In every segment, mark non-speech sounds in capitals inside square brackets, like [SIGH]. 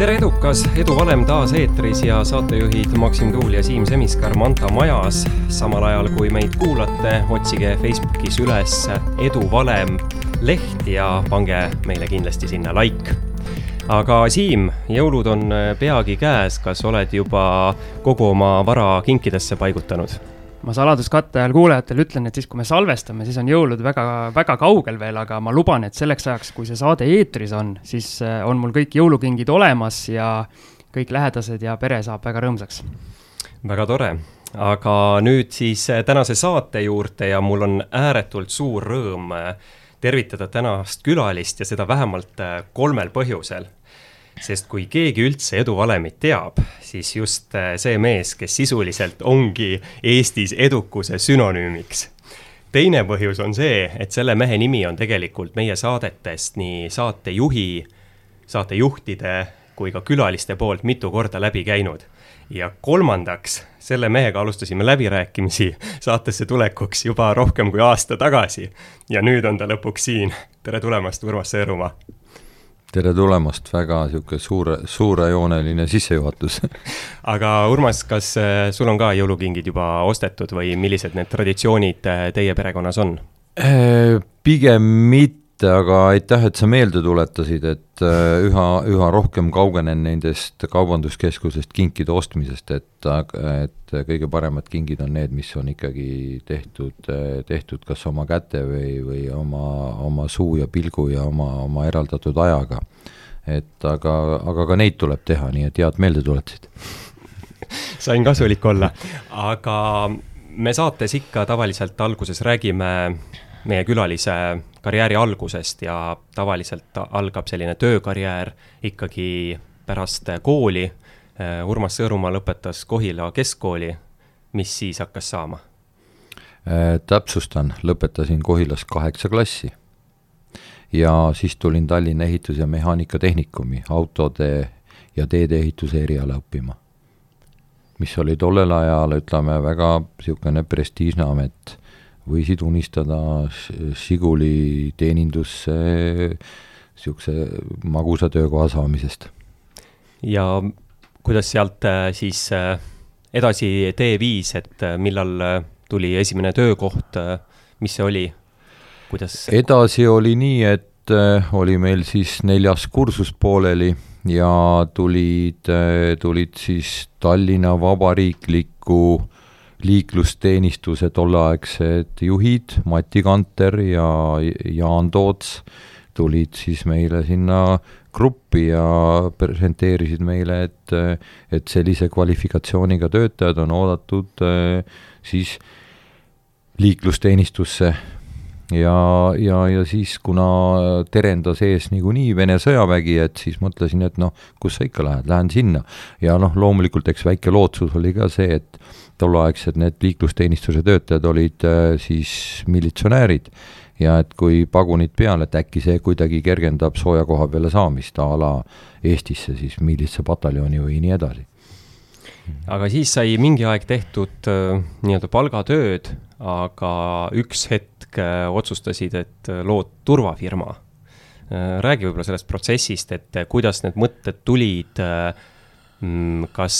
tere, edukas, Edu Valem taas eetris ja saatejuhid Maksim Tuul ja Siim Semiskar Manta majas. samal ajal, kui meid kuulate, otsige Facebookis üles Edu Valem leht ja pange meile kindlasti sinna like. aga Siim, jõulud on peagi käes, kas oled juba kogu oma vara kinkidesse paigutanud? Ma saladuskatte ajal kuulajatele ütlen, et siis, kui me salvestame, siis on jõulud väga, väga kaugel veel, aga ma luban, et selleks ajaks, kui see saade eetris on, siis äh, on mul kõik jõulukingid olemas ja kõik lähedased ja pere saab väga rõõmsaks. väga tore, aga nüüd siis äh, tänase saate juurde ja mul on ääretult suur rõõm äh, tervitada tänast külalist ja seda vähemalt kolmel põhjusel sest kui keegi üldse eduvalemit teab, siis just äh, see mees, kes sisuliselt ongi Eestis edukuse sünonüümiks. teine põhjus on see, et selle mehe nimi on tegelikult meie saadetest nii saatejuhi, saatejuhtide kui ka külaliste poolt mitu korda läbi käinud. ja kolmandaks, selle mehega alustasime läbirääkimisi saatesse tulekuks juba rohkem kui aasta tagasi. ja nüüd on ta lõpuks siin. tere tulemast, Urmas Sõõrumaa tere tulemast, väga niisugune suure, suurejooneline sissejuhatus [LAUGHS] aga Urmas, kas äh, sul on ka jõulukingid juba ostetud või millised need traditsioonid äh, teie perekonnas on? Äh, pigem mitte, aga aitäh, et sa meelde tuletasid, et äh, üha, üha rohkem kaugenen nendest kaubanduskeskusest kinkide ostmisest, et, et kõige paremad kingid on need, mis on ikkagi tehtud, tehtud kas oma käte või, või oma, oma suu ja pilgu ja oma, oma eraldatud ajaga. et aga, aga ka neid tuleb teha, nii et head meelde tuletasid [LAUGHS] sain kasulik olla, aga me saates ikka tavaliselt alguses räägime meie külalise karjääri algusest ja tavaliselt algab selline töökarjäär ikkagi pärast kooli. Urmas Sõõrumaa lõpetas Kohila keskkooli, mis siis hakkas saama? Äh, täpsustan, lõpetasin Kohilas kaheksa klassi ja siis tulin Tallinna Ehitus- ja Mehaanikatehnikumi autode ja teedeehituse eriala õppima. mis oli tollel ajal, ütleme, väga niisugune prestiižne amet võisid unistada Žiguli teenindusse niisuguse magusa töökoha saamisest. ja kuidas sealt äh, siis äh, edasi tee viis, et äh, millal tuli esimene töökoht, mis see oli, kuidas? edasi oli nii, et oli meil siis neljas kursus pooleli ja tulid, tulid siis Tallinna Vabariikliku äh, liiklusteenistuse tolleaegsed juhid, Mati Kanter ja Jaan Toots, tulid siis meile sinna gruppi ja presenteerisid meile, et, et sellise kvalifikatsiooniga töötajad on oodatud siis liiklusteenistusse ja, ja, ja siis, kuna terendas ees niikuinii Vene sõjavägi, et siis mõtlesin, et noh, kus sa ikka lähed, lähen sinna. ja noh, loomulikult eks väike lootsus oli ka see, et tolleaegsed need liiklusteenistuse töötajad olid äh, siis militsionäärid ja et kui pagunid peal, et äkki see kuidagi kergendab sooja koha peale saamist a la Eestisse siis miilitsapataljoni või nii edasi. aga siis sai mingi aeg tehtud äh, nii-öelda palgatööd, aga üks hetk äh, otsustasid, et lood turvafirma. räägi võib-olla sellest protsessist, et kuidas need mõtted tulid, mm, kas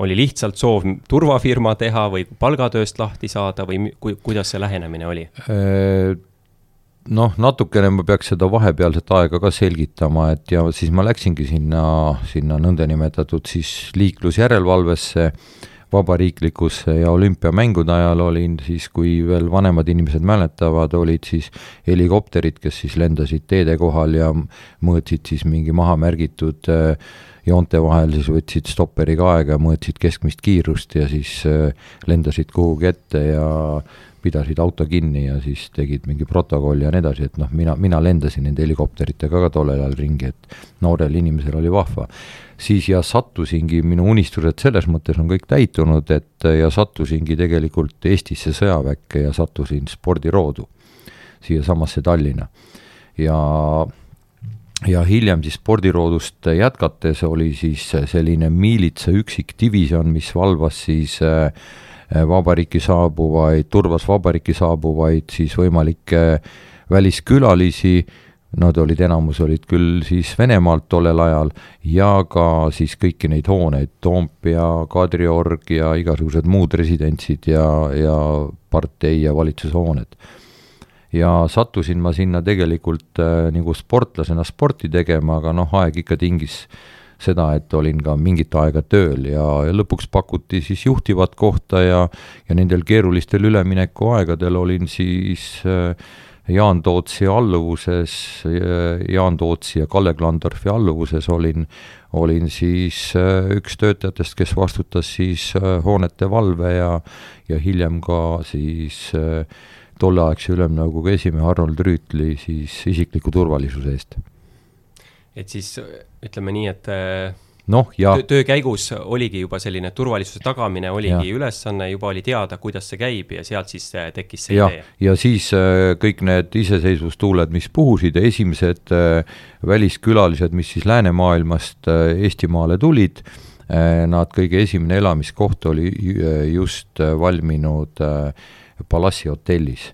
oli lihtsalt soov turvafirma teha või palgatööst lahti saada või ku, kuidas see lähenemine oli? Äh, noh, natukene ma peaks seda vahepealset aega ka selgitama, et ja siis ma läksingi sinna, sinna nõndanimetatud siis liiklusjärelevalvesse, vabariiklikusse ja olümpiamängude ajal olin siis, kui veel vanemad inimesed mäletavad, olid siis helikopterid, kes siis lendasid teede kohal ja mõõtsid siis mingi maha märgitud äh, joonte vahel, siis võtsid stopperiga aega mõõtsid keskmist kiirust ja siis äh, lendasid kuhugi ette ja pidasid auto kinni ja siis tegid mingi protokolli ja nii edasi, et noh, mina, mina lendasin nende helikopteritega ka tollel ajal ringi, et noorel inimesel oli vahva. siis ja sattusingi, minu unistused selles mõttes on kõik täitunud, et ja sattusingi tegelikult Eestisse sõjaväkke ja sattusin spordiroodu siiasamasse Tallinna. ja ja hiljem siis spordiroodust jätkates oli siis selline miilitsa üksikdivisjon, mis valvas siis äh, vabariiki saabuvaid, turvas vabariiki saabuvaid siis võimalikke väliskülalisi nad olid, enamus olid küll siis Venemaalt tollel ajal ja ka siis kõiki neid hooneid, Toompea, Kadriorg ja igasugused muud residentsid ja, ja partei ja valitsuse hooned. ja sattusin ma sinna tegelikult äh, nagu sportlasena sporti tegema, aga noh, aeg ikka tingis seda, et olin ka mingit aega tööl ja, ja lõpuks pakuti siis juhtivat kohta ja ja nendel keerulistel üleminekuaegadel olin siis äh, Jaan Tootsi alluvuses, Jaan Tootsi ja Kalle Klandorfi alluvuses olin, olin siis äh, üks töötajatest, kes vastutas siis äh, hoonete valve ja, ja hiljem ka siis äh, tolleaegse Ülemnõukogu esimehe Arnold Rüütli siis isikliku turvalisuse eest. Et siis ütleme nii, et noh, ja töö, töö käigus oligi juba selline turvalisuse tagamine oligi ja. ülesanne, juba oli teada, kuidas see käib ja sealt siis äh, tekkis see ja, idee. ja siis äh, kõik need iseseisvustuuled, mis puhusid ja esimesed äh, väliskülalised, mis siis läänemaailmast Eestimaale tulid, nad kõige esimene elamiskoht oli just valminud Palassi hotellis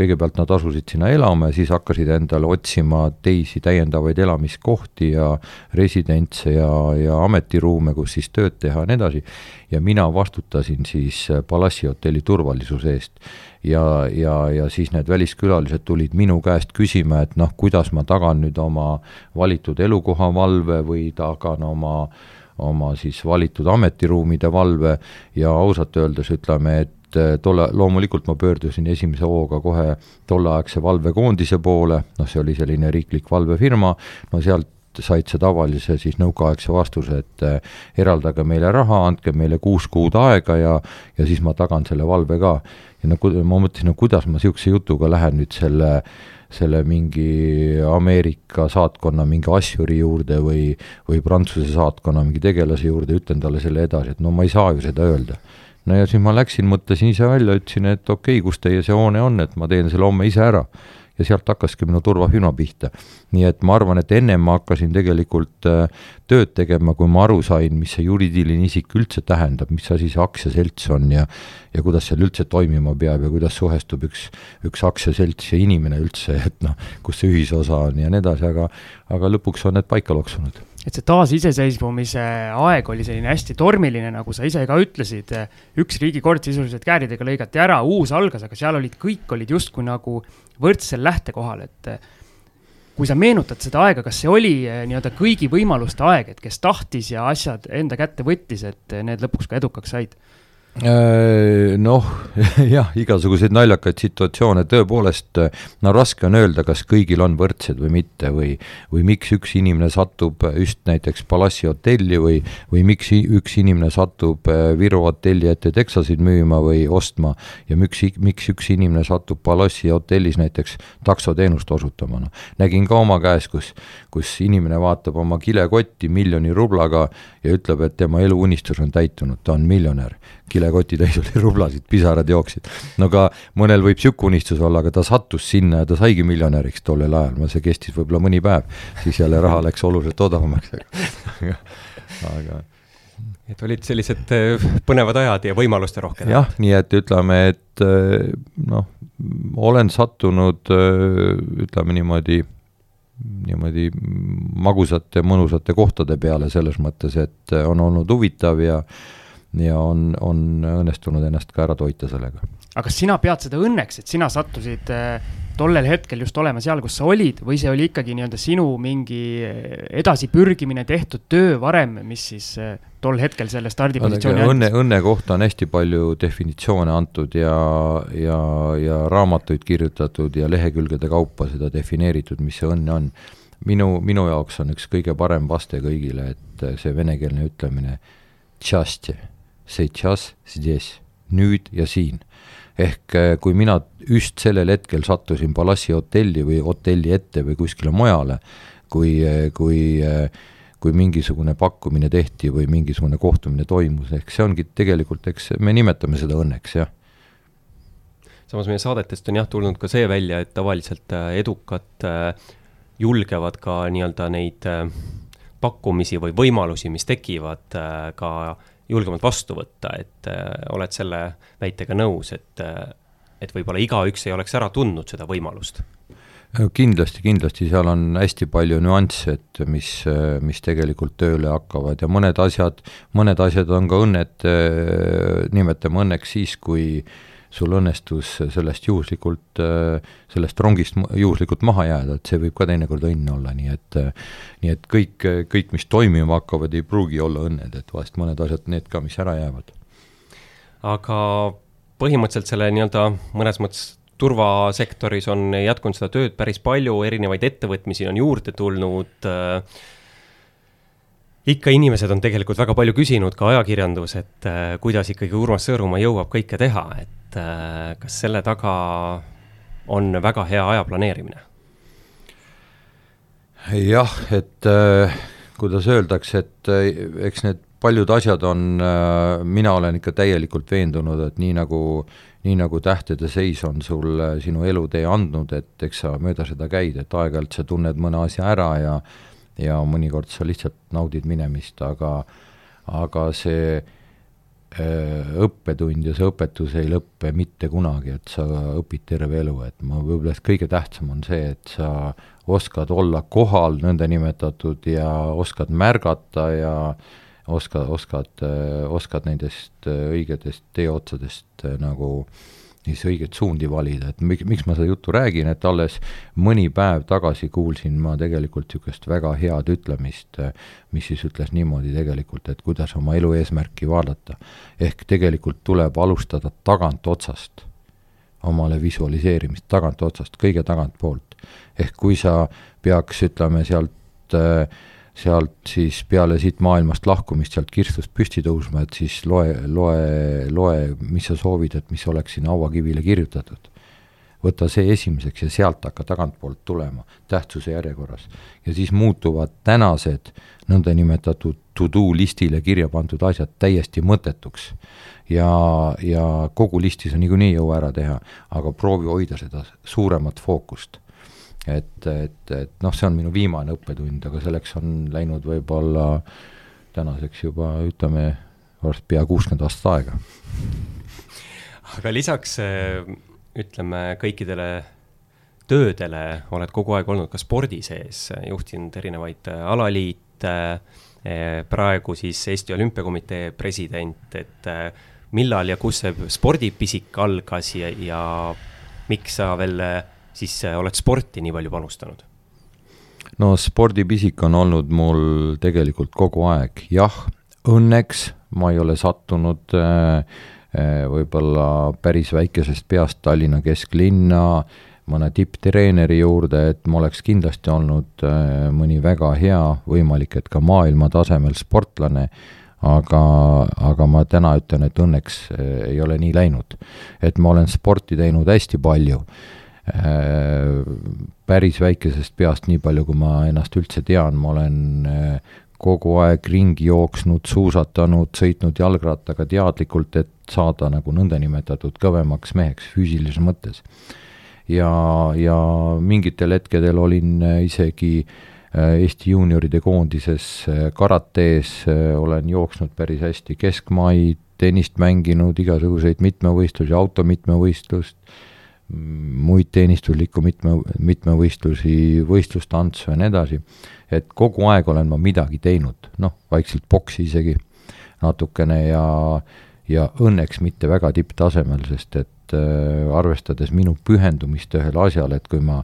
kõigepealt nad asusid sinna elama ja siis hakkasid endale otsima teisi täiendavaid elamiskohti ja residentse ja, ja ametiruume, kus siis tööd teha ja nii edasi. ja mina vastutasin siis Palassi hotelli turvalisuse eest. ja, ja, ja siis need väliskülalised tulid minu käest küsima, et noh, kuidas ma tagan nüüd oma valitud elukoha valve või tagan oma oma siis valitud ametiruumide valve ja ausalt öeldes ütleme, et et äh, tolle, loomulikult ma pöördusin esimese hooga kohe tolleaegse valvekoondise poole, noh, see oli selline riiklik valvefirma, no sealt said sa tavalise siis nõukaaegse vastuse, et äh, eraldage meile raha, andke meile kuus kuud aega ja, ja siis ma tagan selle valve ka. ja no ma mõtlesin, no kuidas ma niisuguse jutuga lähen nüüd selle selle mingi Ameerika saatkonna mingi asjuri juurde või, või Prantsuse saatkonna mingi tegelase juurde, ütlen talle selle edasi, et no ma ei saa ju seda öelda no ja siis ma läksin, mõtlesin ise välja, ütlesin, et okei okay,, kus teie see hoone on, et ma teen selle homme ise ära. ja sealt hakkaski minu turvafirma pihta. nii et ma arvan, et ennem ma hakkasin tegelikult äh, tööd tegema, kui ma aru sain, mis see juriidiline isik üldse tähendab, mis asi see aktsiaselts on ja ja kuidas seal üldse toimima peab ja kuidas suhestub üks, üks aktsiaselts ja inimene üldse, et noh, kus see ühisosa on ja nii edasi, aga aga lõpuks on need paika loksunud et see taasiseseisvumise aeg oli selline hästi tormiline, nagu sa ise ka ütlesid. üks riigikord sisuliselt kääridega lõigati ära, uus algas, aga seal olid, kõik olid justkui nagu võrdsel lähtekohal, et kui sa meenutad seda aega, kas see oli eh, nii-öelda kõigi võimaluste aeg, et kes tahtis ja asjad enda kätte võttis, et need lõpuks ka edukaks said? Äh, noh, [LAUGHS] jah, igasuguseid naljakaid situatsioone, tõepoolest no raske on öelda, kas kõigil on võrdsed või mitte või või miks üks inimene satub just näiteks Palassi hotelli või või miks üks inimene satub äh, Viru hotelli ette teksasid müüma või ostma ja miks, miks üks inimene satub Palassi hotellis näiteks taksoteenust osutama, noh. nägin ka oma käes, kus, kus inimene vaatab oma kilekotti miljoni rublaga ja ütleb, et tema eluunistus on täitunud, ta on miljonär kilekoti täis oli rublasid, pisarad jooksid. no ka mõnel võib niisugune unistus olla, aga ta sattus sinna ja ta saigi miljonäriks tollel ajal, no see kestis võib-olla mõni päev, siis jälle raha läks oluliselt odavamaks, aga, [LAUGHS] aga et olid sellised äh, põnevad ajad ja võimaluste rohked. jah, nii et ütleme, et äh, noh, olen sattunud äh, ütleme niimoodi, niimoodi magusate, mõnusate kohtade peale selles mõttes, et on olnud huvitav ja ja on, on õnnestunud ennast ka ära toita sellega. aga kas sina pead seda õnneks, et sina sattusid äh, tollel hetkel just olema seal, kus sa olid või see oli ikkagi nii-öelda sinu mingi äh, edasipürgimine, tehtud töö varem, mis siis äh, tol hetkel selle stardipositsiooni andis? õnne, õnne kohta on hästi palju definitsioone antud ja, ja, ja raamatuid kirjutatud ja lehekülgede kaupa seda defineeritud, mis see õnn on. minu, minu jaoks on üks kõige parem vaste kõigile, et see venekeelne ütlemine, сейчас, здесь, nüüd ja siin. ehk äh, kui mina just sellel hetkel sattusin Palassi hotelli või hotelli ette või kuskile mujale, kui, äh, kui äh, kui mingisugune pakkumine tehti või mingisugune kohtumine toimus, ehk see ongi tegelikult, eks me nimetame seda õnneks, jah. samas meie saadetest on jah tulnud ka see välja, et tavaliselt edukad julgevad ka nii-öelda neid pakkumisi või võimalusi, mis tekivad ka julgemalt vastu võtta, et äh, oled selle väitega nõus, et, äh, et võib-olla igaüks ei oleks ära tundnud seda võimalust? kindlasti, kindlasti seal on hästi palju nüansse, et mis, mis tegelikult tööle hakkavad ja mõned asjad, mõned asjad on ka õnned, nimetame õnneks siis, kui sul õnnestus sellest juhuslikult, sellest rongist juhuslikult maha jääda, et see võib ka teinekord õnn olla, nii et nii et kõik, kõik, mis toimima hakkavad, ei pruugi olla õnned, et vahest mõned asjad, need ka, mis ära jäävad. aga põhimõtteliselt selle nii-öelda mõnes mõttes turvasektoris on jätkunud seda tööd päris palju, erinevaid ettevõtmisi on juurde tulnud äh, ikka inimesed on tegelikult väga palju küsinud, ka ajakirjandus, et äh, kuidas ikkagi Urmas Sõõrumaa jõuab kõike teha, et äh, kas selle taga on väga hea aja planeerimine? jah, et äh, kuidas öeldakse, et äh, eks need paljud asjad on äh,, mina olen ikka täielikult veendunud, et nii nagu äh, nii nagu tähtede seis on sulle sinu elutee andnud, et eks sa mööda seda käid, et aeg-ajalt sa tunned mõne asja ära ja ja mõnikord sa lihtsalt naudid minemist, aga aga see äh, õppetund ja see õpetus ei lõppe mitte kunagi, et sa õpid terve elu, et ma võib-olla kõige tähtsam on see, et sa oskad olla kohal nõndanimetatud ja oskad märgata ja oska, oskad, oskad nendest õigetest teeotsadest nagu siis õigeid suundi valida, et miks, miks ma seda juttu räägin, et alles mõni päev tagasi kuulsin ma tegelikult niisugust väga head ütlemist, mis siis ütles niimoodi tegelikult, et kuidas oma elu eesmärki vaadata. ehk tegelikult tuleb alustada tagantotsast, omale visualiseerimist tagantotsast, kõige tagantpoolt. ehk kui sa peaks, ütleme sealt äh, sealt siis peale siit maailmast lahkumist sealt kirstust püsti tõusma, et siis loe, loe, loe, mis sa soovid, et mis oleks sinna hauakivile kirjutatud. võta see esimeseks ja sealt hakka tagantpoolt tulema, tähtsuse järjekorras. ja siis muutuvad tänased nõndanimetatud to-do listile kirja pandud asjad täiesti mõttetuks. ja, ja kogu listi sa niikuinii jõua ära teha, aga proovi hoida seda suuremat fookust et, et, et noh, see on minu viimane õppetund, aga selleks on läinud võib-olla tänaseks juba ütleme, varsti pea kuuskümmend aastat aega. aga lisaks ütleme kõikidele töödele oled kogu aeg olnud ka spordi sees, juhtinud erinevaid alaliite, praegu siis Eesti Olümpiakomitee president, et millal ja kus see spordipisik algas ja, ja miks sa veel siis äh, oled sporti nii palju panustanud? no spordipisik on olnud mul tegelikult kogu aeg, jah, õnneks ma ei ole sattunud äh, äh, võib-olla päris väikesest peast Tallinna kesklinna mõne tipptreeneri juurde, et ma oleks kindlasti olnud mõni väga hea, võimalik, et ka maailma tasemel sportlane, aga, aga ma täna ütlen, et õnneks ei ole nii läinud. et ma olen sporti teinud hästi palju päris väikesest peast, nii palju kui ma ennast üldse tean, ma olen äh, kogu aeg ringi jooksnud, suusatanud, sõitnud jalgrattaga teadlikult, et saada nagu nõndanimetatud kõvemaks meheks füüsilises mõttes. ja, ja mingitel hetkedel olin äh, isegi Eesti juunioride koondises karates, olen jooksnud päris hästi keskmaid, tennist mänginud, igasuguseid mitmevõistlusi, automitmevõistlust muid teenistuslikku mitme, mitmevõistlusi, võistlustantsu ja nii edasi, et kogu aeg olen ma midagi teinud, noh, vaikselt boksi isegi natukene ja ja õnneks mitte väga tipptasemel, sest et äh, arvestades minu pühendumist ühele asjale, et kui ma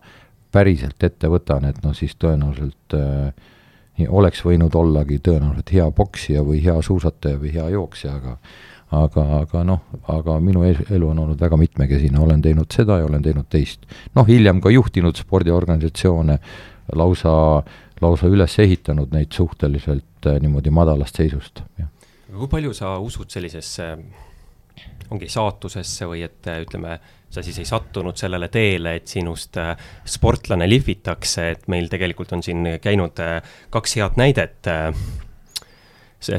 päriselt ette võtan, et noh, siis tõenäoliselt äh, oleks võinud ollagi tõenäoliselt hea poksija või hea suusataja või hea jooksja, aga aga, aga noh, aga minu elu on olnud väga mitmekesine, olen teinud seda ja olen teinud teist. noh, hiljem ka juhtinud spordiorganisatsioone, lausa, lausa üles ehitanud neid suhteliselt äh, niimoodi madalast seisust, jah. kui palju sa usud sellisesse, ongi saatusesse või et äh, ütleme, sa siis ei sattunud sellele teele, et sinust äh, sportlane lihvitakse, et meil tegelikult on siin käinud kaks head näidet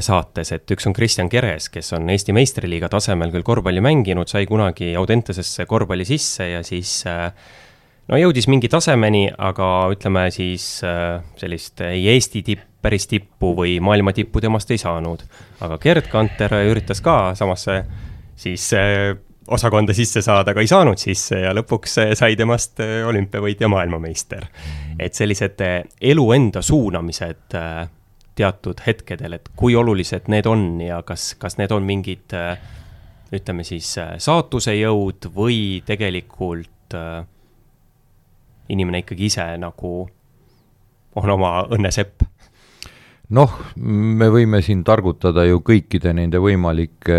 saates, et üks on Kristjan Keres, kes on Eesti meistriliiga tasemel küll korvpalli mänginud, sai kunagi Audentesesse korvpalli sisse ja siis äh, no jõudis mingi tasemeni, aga ütleme siis äh, sellist ei Eesti tipp, päris tippu või maailma tippu temast ei saanud. aga Gerd Kanter üritas ka samasse siis äh, osakonda sisse saada, aga ei saanud sisse ja lõpuks sai temast olümpiavõitja maailmameister. et sellised elu enda suunamised teatud hetkedel, et kui olulised need on ja kas, kas need on mingid ütleme siis saatuse jõud või tegelikult inimene ikkagi ise nagu on oma õnnesepp noh, me võime siin targutada ju kõikide nende võimalike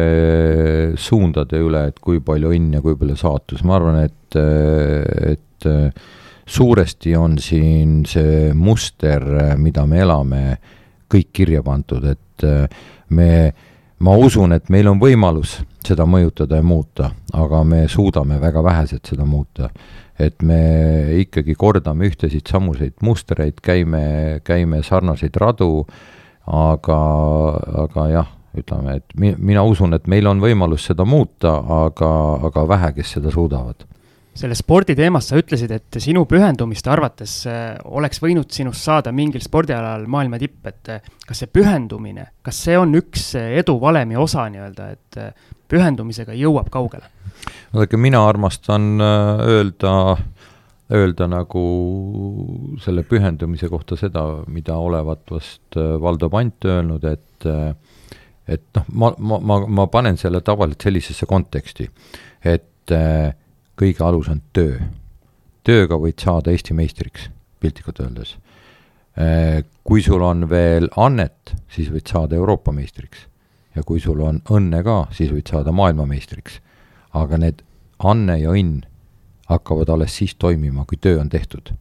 suundade üle, et kui palju õnn ja kui palju saatus, ma arvan, et, et suuresti on siin see muster, mida me elame, kõik kirja pandud, et me, ma usun, et meil on võimalus seda mõjutada ja muuta, aga me suudame väga vähesed seda muuta. Et me ikkagi kordame ühtesid samuseid mustreid, käime, käime sarnaseid radu, aga, aga jah, ütleme, et mi-, mina usun, et meil on võimalus seda muuta, aga, aga vähe, kes seda suudavad selle sporditeemast sa ütlesid, et sinu pühendumiste arvates äh, oleks võinud sinust saada mingil spordialal maailma tipp, et äh, kas see pühendumine, kas see on üks edu valemi osa nii-öelda, et äh, pühendumisega jõuab kaugele? vaadake, mina armastan äh, öelda, öelda nagu selle pühendumise kohta seda, mida olevat vast äh, Valdo Pant öelnud, et äh, et noh, ma, ma, ma, ma panen selle tavaliselt sellisesse konteksti, et kõige alus on töö. tööga võid saada Eesti meistriks, piltlikult öeldes. Kui sul on veel annet, siis võid saada Euroopa meistriks. ja kui sul on õnne ka, siis võid saada maailmameistriks aga need anne ja õnn hakkavad alles siis toimima, kui töö on tehtud.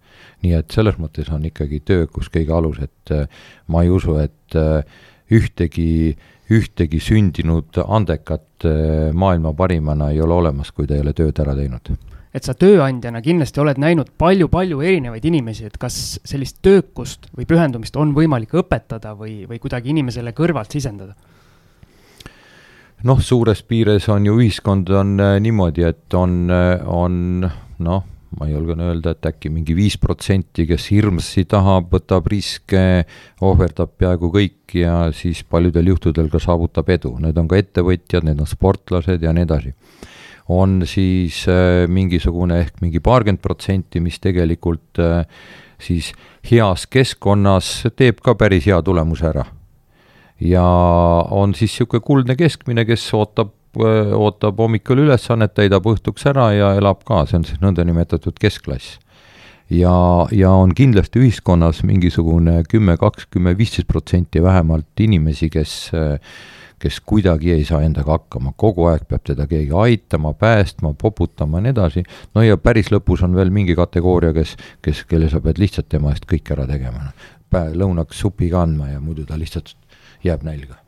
nii et selles mõttes on ikkagi töö, kus kõige alus, et äh, ma ei usu, et äh, ühtegi, sündinud andekat äh, maailma parimana ei ole olemas, kui ta ei ole tööd ära teinud et sa tööandjana kindlasti oled näinud palju-palju erinevaid inimesi, et kas sellist töökust või pühendumist on võimalik õpetada või, või kuidagi inimesele kõrvalt sisendada? noh, suures piires on ju ühiskond on äh, niimoodi, et on, äh, on noh, ma julgen öelda, et äkki mingi viis protsenti, kes hirmsasti tahab, võtab riske, ohverdab peaaegu kõik ja siis paljudel juhtudel ka saavutab edu, need on ka ettevõtjad, need on sportlased ja nii edasi. on siis äh, mingisugune ehk mingi paarkümmend protsenti, mis tegelikult äh, siis heas keskkonnas teeb ka päris hea tulemuse ära ja on siis niisugune kuldne keskmine, kes ootab, ootab hommikul ülesannet, täidab õhtuks ära ja elab ka, see on siis nõndanimetatud keskklass. ja, ja on kindlasti ühiskonnas mingisugune kümme, kakskümmend, viisteist protsenti vähemalt inimesi, kes kes kuidagi ei saa endaga hakkama, kogu aeg peab teda keegi aitama, päästma, poputama ja nii edasi, no ja päris lõpus on veel mingi kategooria, kes, kes, kelle sa pead lihtsalt tema eest kõik ära tegema. lõunaks supi ka andma ja muidu ta lihtsalt jääb nälga.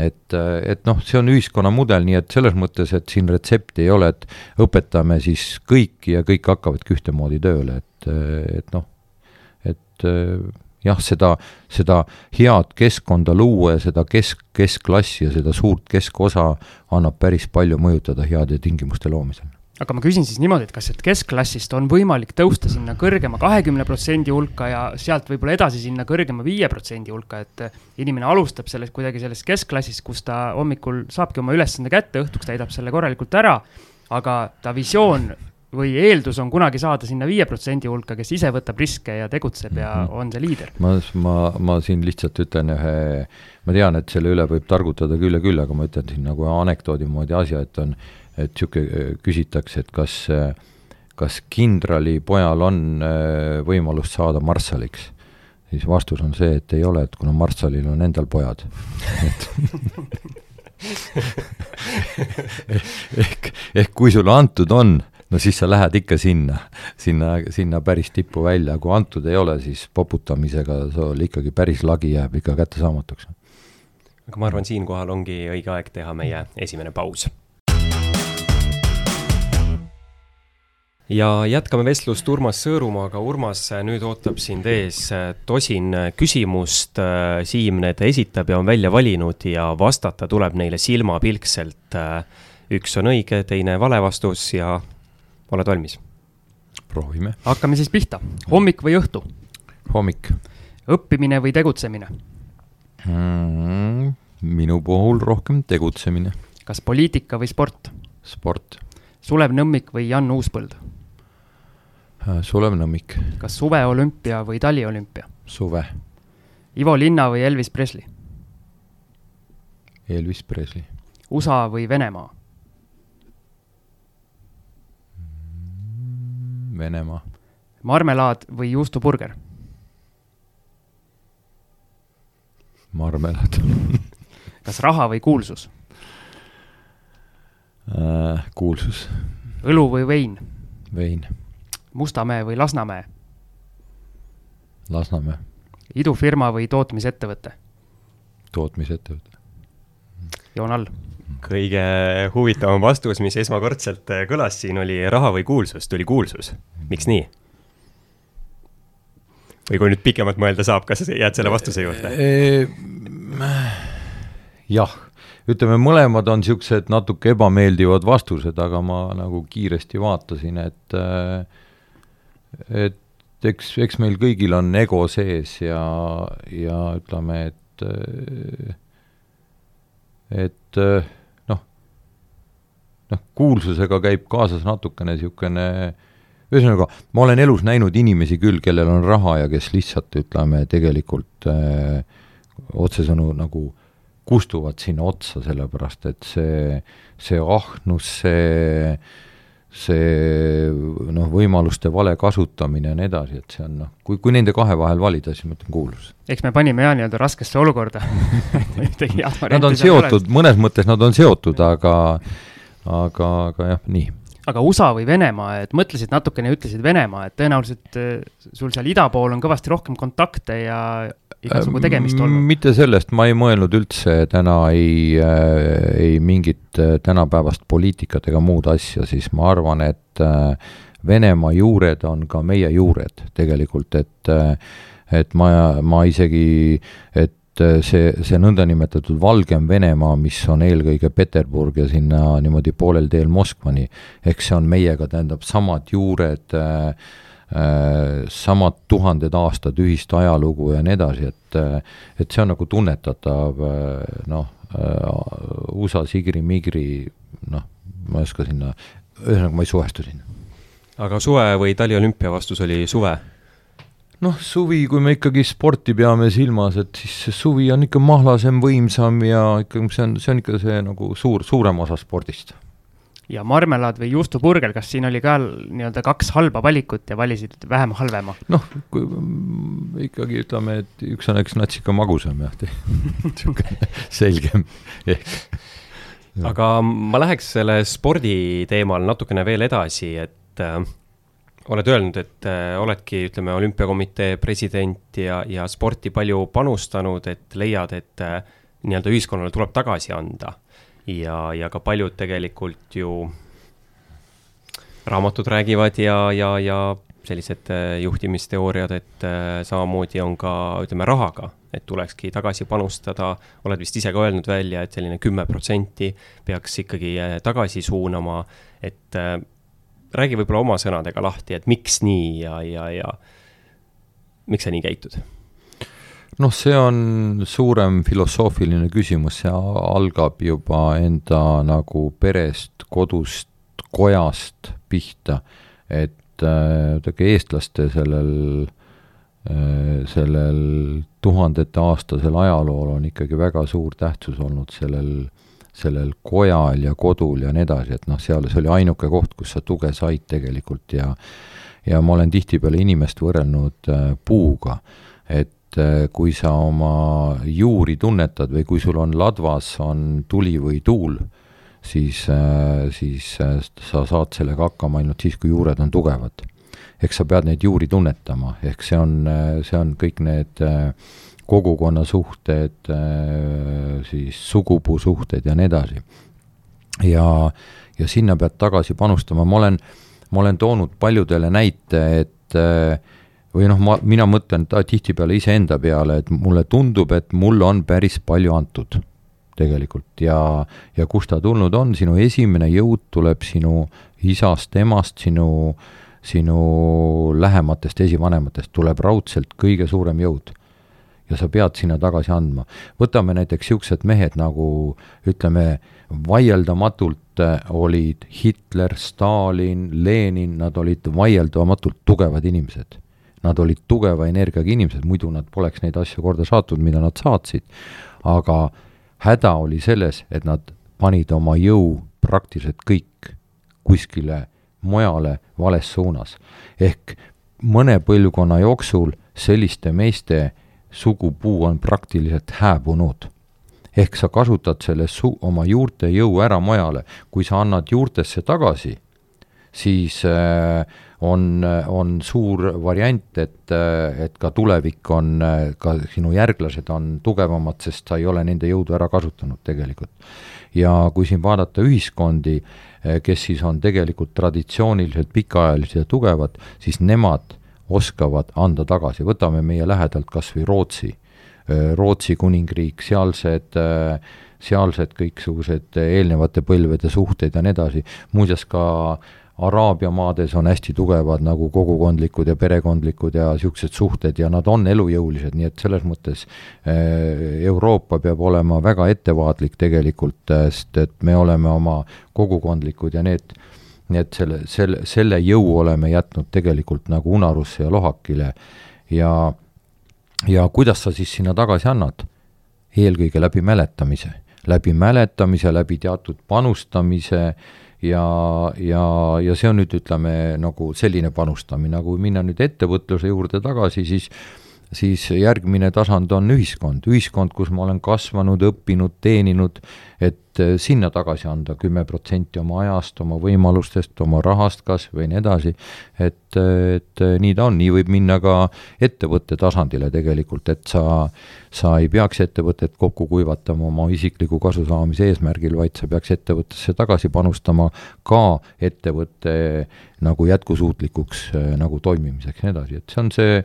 Et, et noh, see on ühiskonna mudel, nii et selles mõttes, et siin retsepti ei ole, et õpetame siis kõiki ja kõik hakkavadki ühtemoodi tööle, et, et noh, et jah, seda, seda head keskkonda luua ja seda kesk, keskklassi ja seda suurt keskosa annab päris palju mõjutada heade tingimuste loomisel aga ma küsin siis niimoodi, et kas sealt keskklassist on võimalik tõusta sinna kõrgema kahekümne protsendi hulka ja sealt võib-olla edasi sinna kõrgema viie protsendi hulka, et inimene alustab sellest kuidagi sellest keskklassist, kus ta hommikul saabki oma ülesande kätte, õhtuks täidab selle korralikult ära, aga ta visioon või eeldus on kunagi saada sinna viie protsendi hulka, kes ise võtab riske ja tegutseb ja -hmm. on see liider. ma, ma, ma siin lihtsalt ütlen ühe, ma tean, et selle üle võib targutada küll ja küll, aga ma ütlen siin nagu anekdoodi moodi asja, et on et niisugune äh, küsitakse, et kas, äh, kas kindralipojal on äh, võimalust saada marssaliks, siis vastus on see, et ei ole, et kuna marssalil on endal pojad. Et [LAUGHS] ehk, ehk kui sulle antud on, no siis sa lähed ikka sinna, sinna, sinna päris tippu välja, kui antud ei ole, siis poputamisega sul ikkagi päris lagi jääb ikka kättesaamatuks. aga ma arvan, siinkohal ongi õige aeg teha meie esimene paus ja jätkame vestlust Urmas Sõõrumaaga. Urmas, nüüd ootab sind ees äh, tosin äh, küsimust. Äh, Siim need esitab ja on välja valinud ja vastata tuleb neile silmapilkselt. üks on õige, teine vale vastus ja oled valmis? proovime. hakkame siis pihta. hommik või õhtu? hommik. õppimine või tegutsemine mm,? minu puhul rohkem tegutsemine. kas poliitika või sport? sport. Sulev Nõmmik või Jan Uuspõld? Äh, Sulev Nõmmik. kas suveolümpia või taliolümpia? suve. Ivo Linna või Elvis Presley? Elvis Presley. USA või Venemaa? Venemaa. marmelaad või juustuburger? marmelaad [LAUGHS] kas raha või kuulsus? äh, kuulsus. õlu või vein? vein. Mustamäe või Lasnamäe? Lasnamäe. idufirma või tootmisettevõte? tootmisettevõte. joon all. kõige huvitavam vastus, mis esmakordselt äh, kõlas siin, oli raha või kuulsus, tuli kuulsus. miks nii? või kui nüüd pikemalt mõelda saab, kas jääd selle vastuse juurde? jah, ütleme, mõlemad on niisugused natuke ebameeldivad vastused, aga ma nagu kiiresti vaatasin, et et eks, eks meil kõigil on ego sees ja, ja ütleme, et et noh, noh, kuulsusega käib kaasas natukene niisugune ühesõnaga, ma olen elus näinud inimesi küll, kellel on raha ja kes lihtsalt ütleme, tegelikult öö, otsesõnu nagu kustuvad sinna otsa, sellepärast et see, see ahnus, see, see noh, võimaluste vale kasutamine ja nii edasi, et see on noh, kui, kui nende kahe vahel valida, siis ma ütlen kuulus. eks me panime jah nii-öelda raskesse olukorda. [LAUGHS] Nad on seotud, mõnes mõttes nad on seotud, aga aga, aga jah, nii aga USA või Venemaa, et mõtlesid natukene ja ütlesid Venemaa, et tõenäoliselt sul seal ida pool on kõvasti rohkem kontakte ja igasugu tegemist olnud? mitte sellest, ma ei mõelnud üldse täna ei äh,, ei mingit äh, tänapäevast poliitikat ega muud asja, siis ma arvan, et äh, Venemaa juured on ka meie juured tegelikult, et äh, et ma, ma isegi, et äh, see, see nõndanimetatud Valgem Venemaa, mis on eelkõige Peterburg ja sinna niimoodi poolel teel Moskvani, eks see on meiega, tähendab, samad juured äh,, Äh, samad tuhanded aastad ühist ajalugu ja nii edasi, et et see on nagu tunnetatav äh, noh, äh, USA sigri-migri noh, ma ei oska sinna, ühesõnaga ma ei suhestu sinna. aga suve või taliolümpia vastus oli suve? Noh, suvi, kui me ikkagi sporti peame silmas, et siis see suvi on ikka mahlasem, võimsam ja ikkagi see on, see on ikka see nagu suur, suurem osa spordist ja marmelaad või juustuburger, kas siin oli ka nii-öelda kaks halba valikut ja valisid vähem halvema? noh, kui mm, ikkagi ütleme, et üks on üks nats ikka magusam jah, [LAUGHS] niisugune selgem ehk. aga ma läheks selle spordi teemal natukene veel edasi, et äh, oled öelnud, et äh, oledki, ütleme, olümpiakomitee president ja, ja sporti palju panustanud, et leiad, et äh, nii-öelda ühiskonnale tuleb tagasi anda. Ja, ja ka paljud tegelikult ju raamatud räägivad ja, ja, ja sellised äh, juhtimisteooriad, et äh, samamoodi on ka, ütleme, rahaga, et tulekski tagasi panustada, oled vist ise ka öelnud välja, et selline kümme protsenti peaks ikkagi äh, tagasi suunama, et räägi võib-olla oma sõnadega lahti, et miks nii ja, ja, ja miks sa nii käitud? Noh, see on suurem filosoofiline küsimus, see algab juba enda nagu perest, kodust, kojast pihta, et muidugi äh, eestlaste sellel äh,, sellel tuhandeteaastasel ajalool on ikkagi väga suur tähtsus olnud sellel, sellel kojal ja kodul ja nii edasi, et noh, seal see oli ainuke koht, kus sa tuge said tegelikult ja ja ma olen tihtipeale inimest võrrelnud äh, puuga, et äh, kui sa oma juuri tunnetad või kui sul on ladvas, on tuli või tuul, siis, äh, siis äh, sa saad sellega hakkama ainult siis, kui juured on tugevad. eks sa pead neid juuri tunnetama, ehk see on, see on kõik need kogukonnasuhted, siis sugupuusuhted ja nii edasi. ja, ja sinna pead tagasi panustama, ma olen, ma olen toonud paljudele näite, et äh, või noh, ma, mina mõtlen tihtipeale iseenda peale, et mulle tundub, et mulle on päris palju antud tegelikult ja, ja kust ta tulnud on, sinu esimene jõud tuleb sinu isast, emast, sinu, sinu lähematest esivanematest tuleb raudselt kõige suurem jõud. Ja sa pead sinna tagasi andma. võtame näiteks niisugused mehed nagu ütleme, vaieldamatult äh, olid Hitler, Stalin, Lenin, nad olid vaieldamatult tugevad inimesed. Nad olid tugeva energiaga inimesed, muidu nad poleks neid asju korda saatnud, mida nad saatsid. aga häda oli selles, et nad panid oma jõu praktiliselt kõik kuskile mujale vales suunas. ehk mõne põlvkonna jooksul selliste meeste sugupuu on praktiliselt hääbunud ehk sa kasutad selle su-, oma juurte jõu ära mujale, kui sa annad juurtesse tagasi, siis äh, on, on suur variant, et, äh, et ka tulevik on, äh, ka sinu järglased on tugevamad, sest sa ei ole nende jõudu ära kasutanud tegelikult. ja kui siin vaadata ühiskondi, kes siis on tegelikult traditsiooniliselt pikaajalised ja tugevad, siis nemad oskavad anda tagasi, võtame meie lähedalt kas või Rootsi. Äh, Rootsi kuningriik, sealsed, äh, sealsed kõiksugused eelnevate põlvede suhted ja nii edasi, muuseas ka Araabia maades on hästi tugevad nagu kogukondlikud ja perekondlikud ja niisugused suhted ja nad on elujõulised, nii et selles mõttes äh, Euroopa peab olema väga ettevaatlik tegelikult, sest et me oleme oma kogukondlikud ja need, nii et selle, selle, selle jõu oleme jätnud tegelikult nagu unarusse ja lohakile. Ja ja kuidas sa siis sinna tagasi annad? eelkõige läbi mäletamise, läbi mäletamise, läbi teatud panustamise ja, ja, ja see on nüüd ütleme nagu selline panustamine, kui minna nüüd ettevõtluse juurde tagasi, siis siis järgmine tasand on ühiskond, ühiskond, kus ma olen kasvanud, õppinud, teeninud, et eh, sinna tagasi anda kümme protsenti oma ajast, oma võimalustest, oma rahast kas või nii edasi, et, et nii ta on, nii võib minna ka ettevõtte tasandile tegelikult, et sa, sa ei peaks ettevõtet kokku kuivatama oma isikliku kasu saamise eesmärgil, vaid sa peaks ettevõttesse tagasi panustama ka ettevõtte nagu jätkusuutlikuks eh, nagu toimimiseks ja nii edasi, et see on see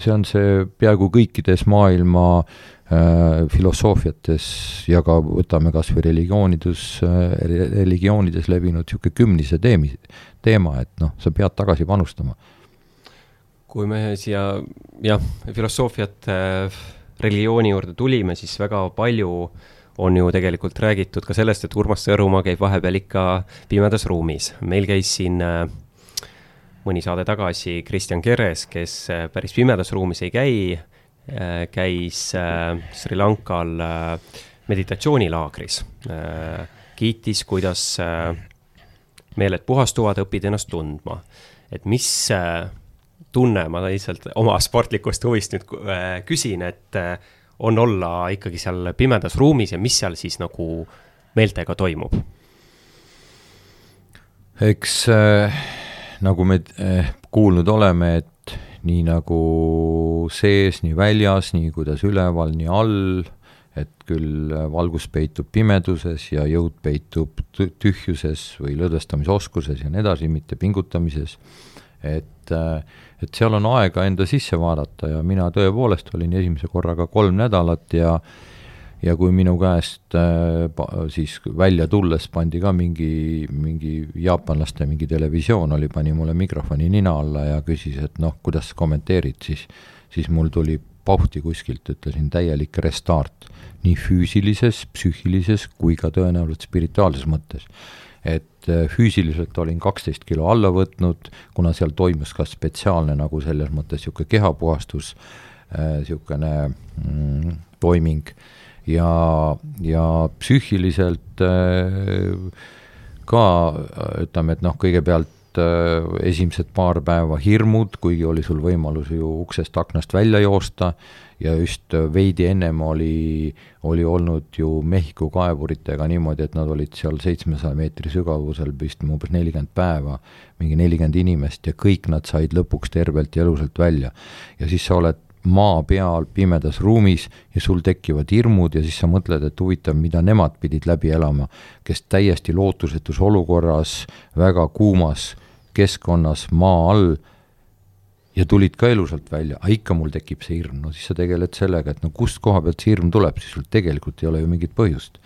see on see peaaegu kõikides maailma äh, filosoofiates ja ka võtame kas või religioonides äh,, religioonides levinud niisugune kümnise teemi, teema, et noh, sa pead tagasi panustama. kui me siia jah, filosoofiat äh, religiooni juurde tulime, siis väga palju on ju tegelikult räägitud ka sellest, et Urmas Sõõrumaa käib vahepeal ikka pimedas ruumis. meil käis siin äh, mõni saade tagasi Kristjan Keres, kes äh, päris pimedas ruumis ei käi, äh, käis äh, Sri Lankal meditatsioonilaagris, kiitis, kuidas meeled puhastuvad, õpid ennast tundma. et mis tunne, ma lihtsalt oma sportlikust huvist nüüd küsin, et on olla ikkagi seal pimedas ruumis ja mis seal siis nagu meeltega toimub? eks äh nagu me eh, kuulnud oleme, et nii nagu sees, nii väljas, nii kuidas üleval, nii all, et küll valgus peitub pimeduses ja jõud peitub tühjuses või lõdvestamisoskuses ja nii edasi, mitte pingutamises, et, eh, et seal on aega enda sisse vaadata ja mina tõepoolest olin esimese korraga kolm nädalat ja ja kui minu käest äh, siis välja tulles pandi ka mingi, mingi jaapanlaste mingi televisioon oli, pani mulle mikrofoni nina alla ja küsis, et noh, kuidas kommenteerid, siis, siis mul tuli pauhti kuskilt, ütlesin täielik restart. nii füüsilises, psüühilises kui ka tõenäoliselt spirituaalses mõttes. et äh, füüsiliselt olin kaksteist kilo alla võtnud, kuna seal toimus ka spetsiaalne nagu selles mõttes niisugune kehapuhastus, niisugune äh, mm, toiming ja, ja psüühiliselt äh, ka ütleme, et noh, kõigepealt äh, esimesed paar päeva hirmud, kuigi oli sul võimalus ju uksest aknast välja joosta ja just veidi ennem oli, oli olnud ju Mehhiko kaevuritega niimoodi, et nad olid seal seitsmesaja meetri sügavusel vist umbes nelikümmend päeva, mingi nelikümmend inimest ja kõik nad said lõpuks tervelt ja elusalt välja. ja siis sa oled maa peal pimedas ruumis ja sul tekivad hirmud ja siis sa mõtled, et huvitav, mida nemad pidid läbi elama, kes täiesti lootusetus olukorras, väga kuumas keskkonnas, maa all, ja tulid ka elusalt välja, aga ikka mul tekib see hirm, no siis sa tegeled sellega, et no kust koha pealt see hirm tuleb, siis sul tegelikult ei ole ju mingit põhjust.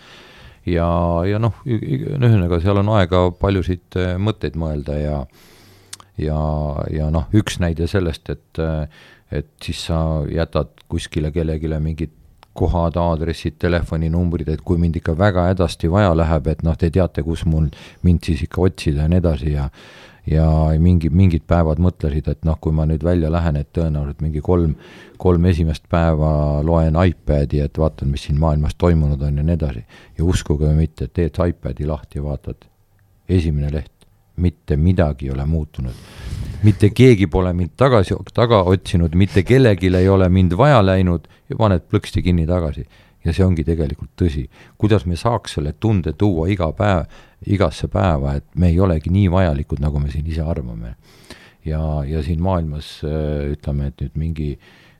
ja, ja noh, ühesõnaga, seal on aega paljusid äh, mõtteid mõelda ja ja, ja noh, üks näide sellest, et äh, et siis sa jätad kuskile kellelegi mingit kohad, aadressid, telefoninumbrid, et kui mind ikka väga hädasti vaja läheb, et noh, te teate, kus mul mind siis ikka otsida ja nii edasi ja ja mingi, mingid päevad mõtlesid, et noh, kui ma nüüd välja lähen, et tõenäoliselt mingi kolm, kolm esimest päeva loen iPadi, et vaatan, mis siin maailmas toimunud on ja nii edasi. ja uskuge või mitte, teed iPadi lahti ja vaatad, esimene leht, mitte midagi ei ole muutunud mitte keegi pole mind tagasi, taga otsinud, mitte kellelgi ei ole mind vaja läinud ja paned plõksti kinni tagasi. ja see ongi tegelikult tõsi. kuidas me saaks selle tunde tuua iga päev, igasse päeva, et me ei olegi nii vajalikud, nagu me siin ise arvame. ja, ja siin maailmas ütleme, et nüüd mingi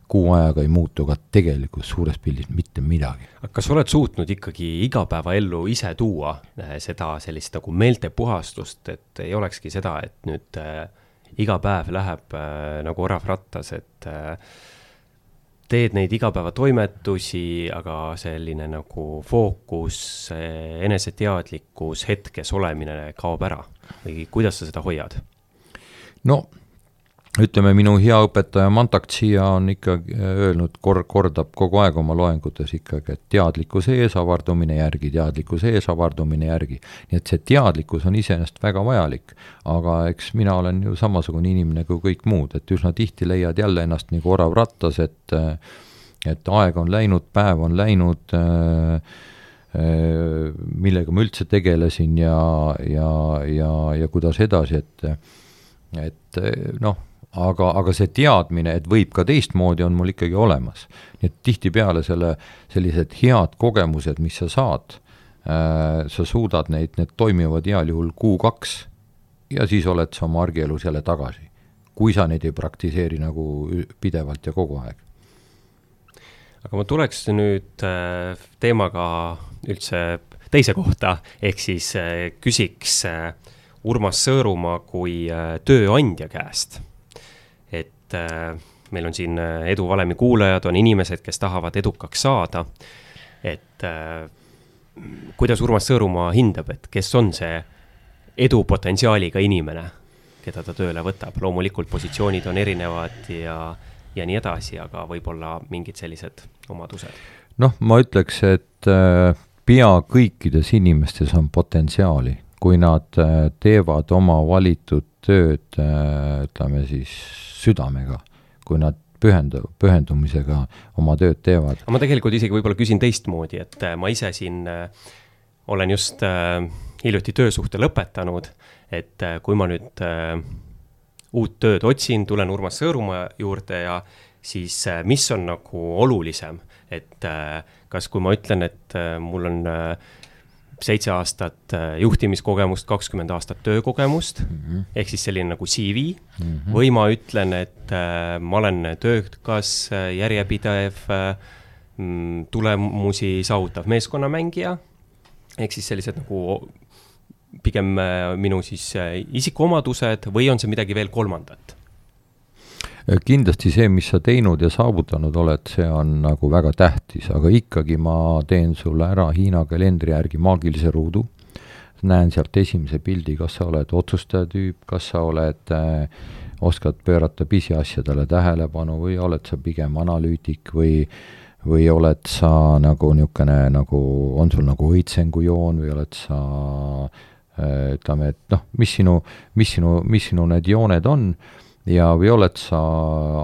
kuu ajaga ei muutu ka tegelikult suures pildis mitte midagi. kas sa oled suutnud ikkagi igapäevaellu ise tuua eh, seda sellist nagu meeltepuhastust, et ei olekski seda, et nüüd äh, iga päev läheb äh, nagu orav rattas, et äh, teed neid igapäevatoimetusi, aga selline nagu fookus, eneseteadlikkus, hetkes olemine kaob ära või kuidas sa seda hoiad? no ütleme, minu hea õpetaja Mantak Chia on ikkagi äh, öelnud, kor-, kordab kogu aeg oma loengutes ikkagi, et teadlikkuse eesavardumine järgi, teadlikkuse eesavardumine järgi. nii et see teadlikkus on iseenesest väga vajalik, aga eks mina olen ju samasugune inimene kui kõik muud, et üsna tihti leiad jälle ennast nagu orav rattas, et et aeg on läinud, päev on läinud äh, millega ma üldse tegelesin ja, ja, ja, ja kuidas edasi, et et noh, aga, aga see teadmine, et võib ka teistmoodi, on mul ikkagi olemas. nii et tihtipeale selle, sellised head kogemused, mis sa saad äh,, sa suudad neid, need toimivad heal juhul kuu-kaks ja siis oled sa oma argielus jälle tagasi. kui sa neid ei praktiseeri nagu pidevalt ja kogu aeg. aga ma tuleks nüüd äh, teemaga üldse teise kohta, ehk siis äh, küsiks äh, Urmas Sõõrumaa kui tööandja käest et äh, meil on siin äh, eduvalemi kuulajad, on inimesed, kes tahavad edukaks saada. et äh, kuidas Urmas Sõõrumaa hindab, et kes on see edupotentsiaaliga inimene, keda ta tööle võtab, loomulikult positsioonid on erinevad ja, ja nii edasi, aga võib-olla mingid sellised omadused? noh, ma ütleks, et pea kõikides inimestes on potentsiaali, kui nad teevad oma valitud tööd, ütleme siis südamega, kui nad pühendu-, pühendumisega oma tööd teevad. ma tegelikult isegi võib-olla küsin teistmoodi, et äh, ma ise siin äh, olen just äh, hiljuti töösuhte lõpetanud, et äh, kui ma nüüd äh, uut tööd otsin, tulen Urmas Sõõrumaa juurde ja siis äh, mis on nagu olulisem, et äh, kas, kui ma ütlen, et äh, mul on äh, seitse aastat äh, juhtimiskogemust, kakskümmend aastat töökogemust mm, -hmm. ehk siis selline nagu CV mm. -hmm. või ma ütlen, et äh, ma olen töökas, äh, järjepidev, mm, tulemusi saavutav meeskonnamängija. ehk siis sellised nagu pigem minu siis isikuomadused või on see midagi veel kolmandat? Äh, kindlasti see, mis sa teinud ja saavutanud oled, see on nagu väga tähtis, aga ikkagi ma teen sulle ära Hiina kalendri järgi maagilise ruudu, näen sealt esimese pildi, kas sa oled otsustaja tüüp, kas sa oled äh,, oskad pöörata pisiasjadele tähelepanu või oled sa pigem analüütik või või oled sa nagu niisugune nagu, on sul nagu õitsengujoon või oled sa äh, ütleme, et noh, mis sinu, mis sinu, mis sinu need jooned on ja, või oled sa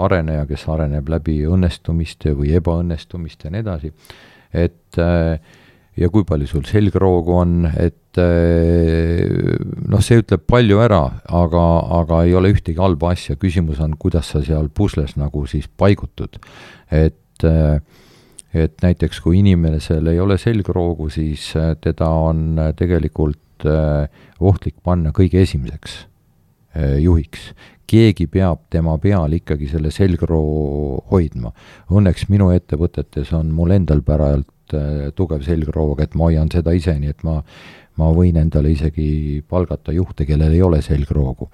areneja, kes areneb läbi õnnestumiste või ebaõnnestumiste ja nii edasi, et ja kui palju sul selgroogu on, et noh, see ütleb palju ära, aga, aga ei ole ühtegi halba asja, küsimus on, kuidas sa seal pusles nagu siis paigutud. et, et näiteks kui inimesel ei ole selgroogu, siis teda on tegelikult ohtlik panna kõige esimeseks juhiks keegi peab tema peal ikkagi selle selgroo hoidma. Õnneks minu ettevõtetes on mul endal päralt äh, tugev selgroog, et ma hoian seda ise, nii et ma, ma võin endale isegi palgata juhte, kellel ei ole selgroogu.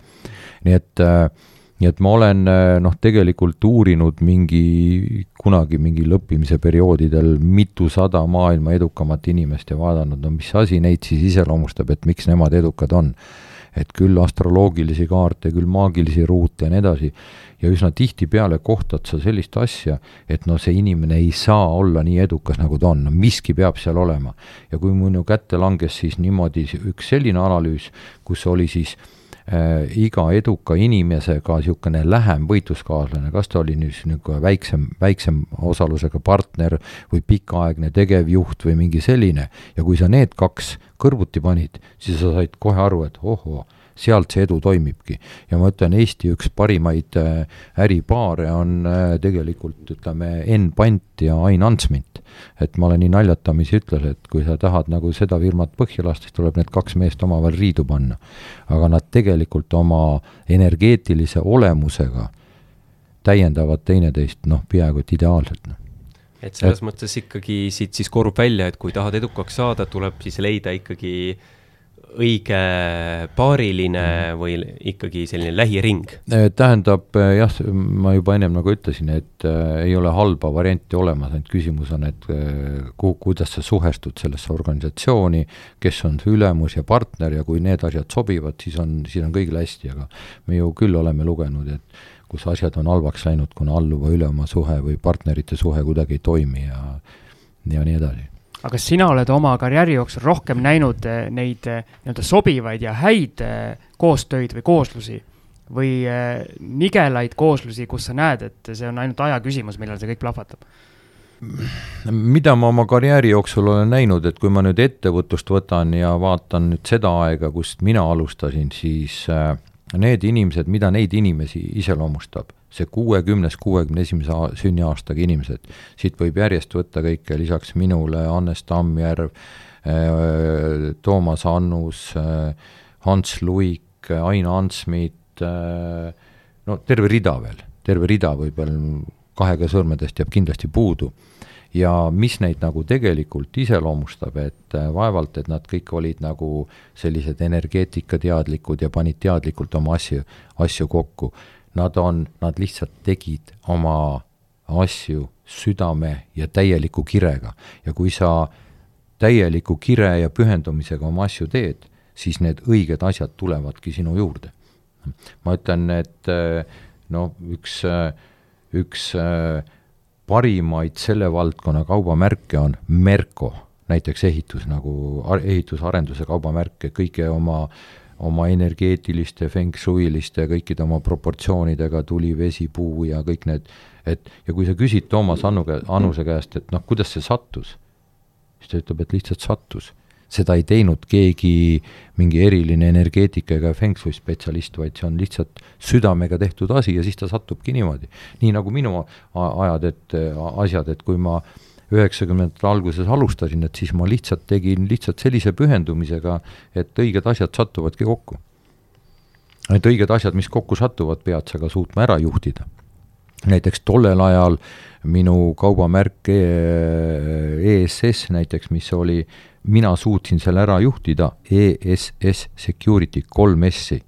nii et äh, nii et ma olen noh, tegelikult uurinud mingi, kunagi mingil õppimise perioodidel mitusada maailma edukamat inimest ja vaadanud, no mis asi neid siis iseloomustab, et miks nemad edukad on et küll astroloogilisi kaarte, küll maagilisi ruute ja nii edasi, ja üsna tihtipeale kohtad sa sellist asja, et no see inimene ei saa olla nii edukas, nagu ta on, no miski peab seal olema. ja kui minu kätte langes siis niimoodi üks selline analüüs, kus oli siis äh, iga eduka inimesega niisugune lähem võitluskaaslane, kas ta oli nüüd niisugune väiksem, väiksem osalusega partner või pikaaegne tegevjuht või mingi selline, ja kui sa need kaks kõrvuti panid, siis sa said kohe aru, et ohoo, sealt see edu toimibki. ja ma ütlen, Eesti üks parimaid äh, äripaare on äh, tegelikult ütleme, Enn Pant ja Ain Antsmint. et ma olen nii naljatamisi ütles, et kui sa tahad nagu seda firmat põhja lasta, siis tuleb need kaks meest omavahel riidu panna. aga nad tegelikult oma energeetilise olemusega täiendavad teineteist noh, peaaegu et ideaalselt noh et selles et... mõttes ikkagi siit siis korrub välja, et kui tahad edukaks saada, tuleb siis leida ikkagi äh, õige paariline mhm. või ikkagi selline lähiring? Äh, tähendab äh, jah, ma juba ennem nagu ütlesin, et äh, ei ole halba varianti olemas, ainult küsimus on, et äh, ku-, kuidas sa suhestud sellesse organisatsiooni, kes on su ülemus ja partner ja kui need asjad sobivad, siis on, siis on kõigil hästi, aga me ju küll oleme lugenud, et kus asjad on halvaks läinud, kuna alluva-ülema suhe või partnerite suhe kuidagi ei toimi ja ja nii edasi aga sina oled oma karjääri jooksul rohkem näinud eh, neid eh, nii-öelda sobivaid ja häid eh, koostöid või kooslusi või nigelaid kooslusi, kus sa näed, et see on ainult aja küsimus, millal see kõik plahvatab? mida ma oma karjääri jooksul olen näinud, et kui ma nüüd ettevõtlust võtan ja vaatan nüüd seda aega, kust mina alustasin, siis need inimesed, mida neid inimesi iseloomustab, see kuuekümnes, kuuekümne esimese sünniaastaga inimesed, siit võib järjest võtta kõike, lisaks minule Hannes Tammjärv, äh, Toomas Annus, äh, Hans Luik, Ain Ansmit, äh, no terve rida veel, terve rida võib veel kahega sõrmedest jääb kindlasti puudu. Ja mis neid nagu tegelikult iseloomustab, et vaevalt, et nad kõik olid nagu sellised energeetikateadlikud ja panid teadlikult oma asju, asju kokku nad on, nad lihtsalt tegid oma asju südame ja täieliku kirega. ja kui sa täieliku kire ja pühendumisega oma asju teed, siis need õiged asjad tulevadki sinu juurde. ma ütlen, et no üks, üks parimaid selle valdkonna kaubamärke on Merko, näiteks ehitus nagu, ehitusarenduse kaubamärke, kõige oma äh, oma energeetiliste, feng shuiliste, kõikide oma proportsioonidega, tuli, vesi, puu ja kõik need, et ja kui sa küsid Toomas Annu käe, Annuse käest, et noh, kuidas see sattus, siis ta ütleb, et lihtsalt sattus. seda ei teinud keegi mingi eriline energeetika ega feng shui spetsialist, vaid see on lihtsalt südamega tehtud asi ja siis ta satubki niimoodi. nii nagu minu ajad, et asjad, et kui ma äh, üheksakümnendate alguses alustasin, et siis ma lihtsalt tegin lihtsalt sellise pühendumisega, et õiged asjad satuvadki kokku. Need õiged asjad, mis kokku satuvad, pead sa ka suutma ära juhtida. näiteks tollel ajal minu kaubamärk ESS e näiteks, mis oli, mina suutsin selle ära juhtida, ESS Security kolm S-i,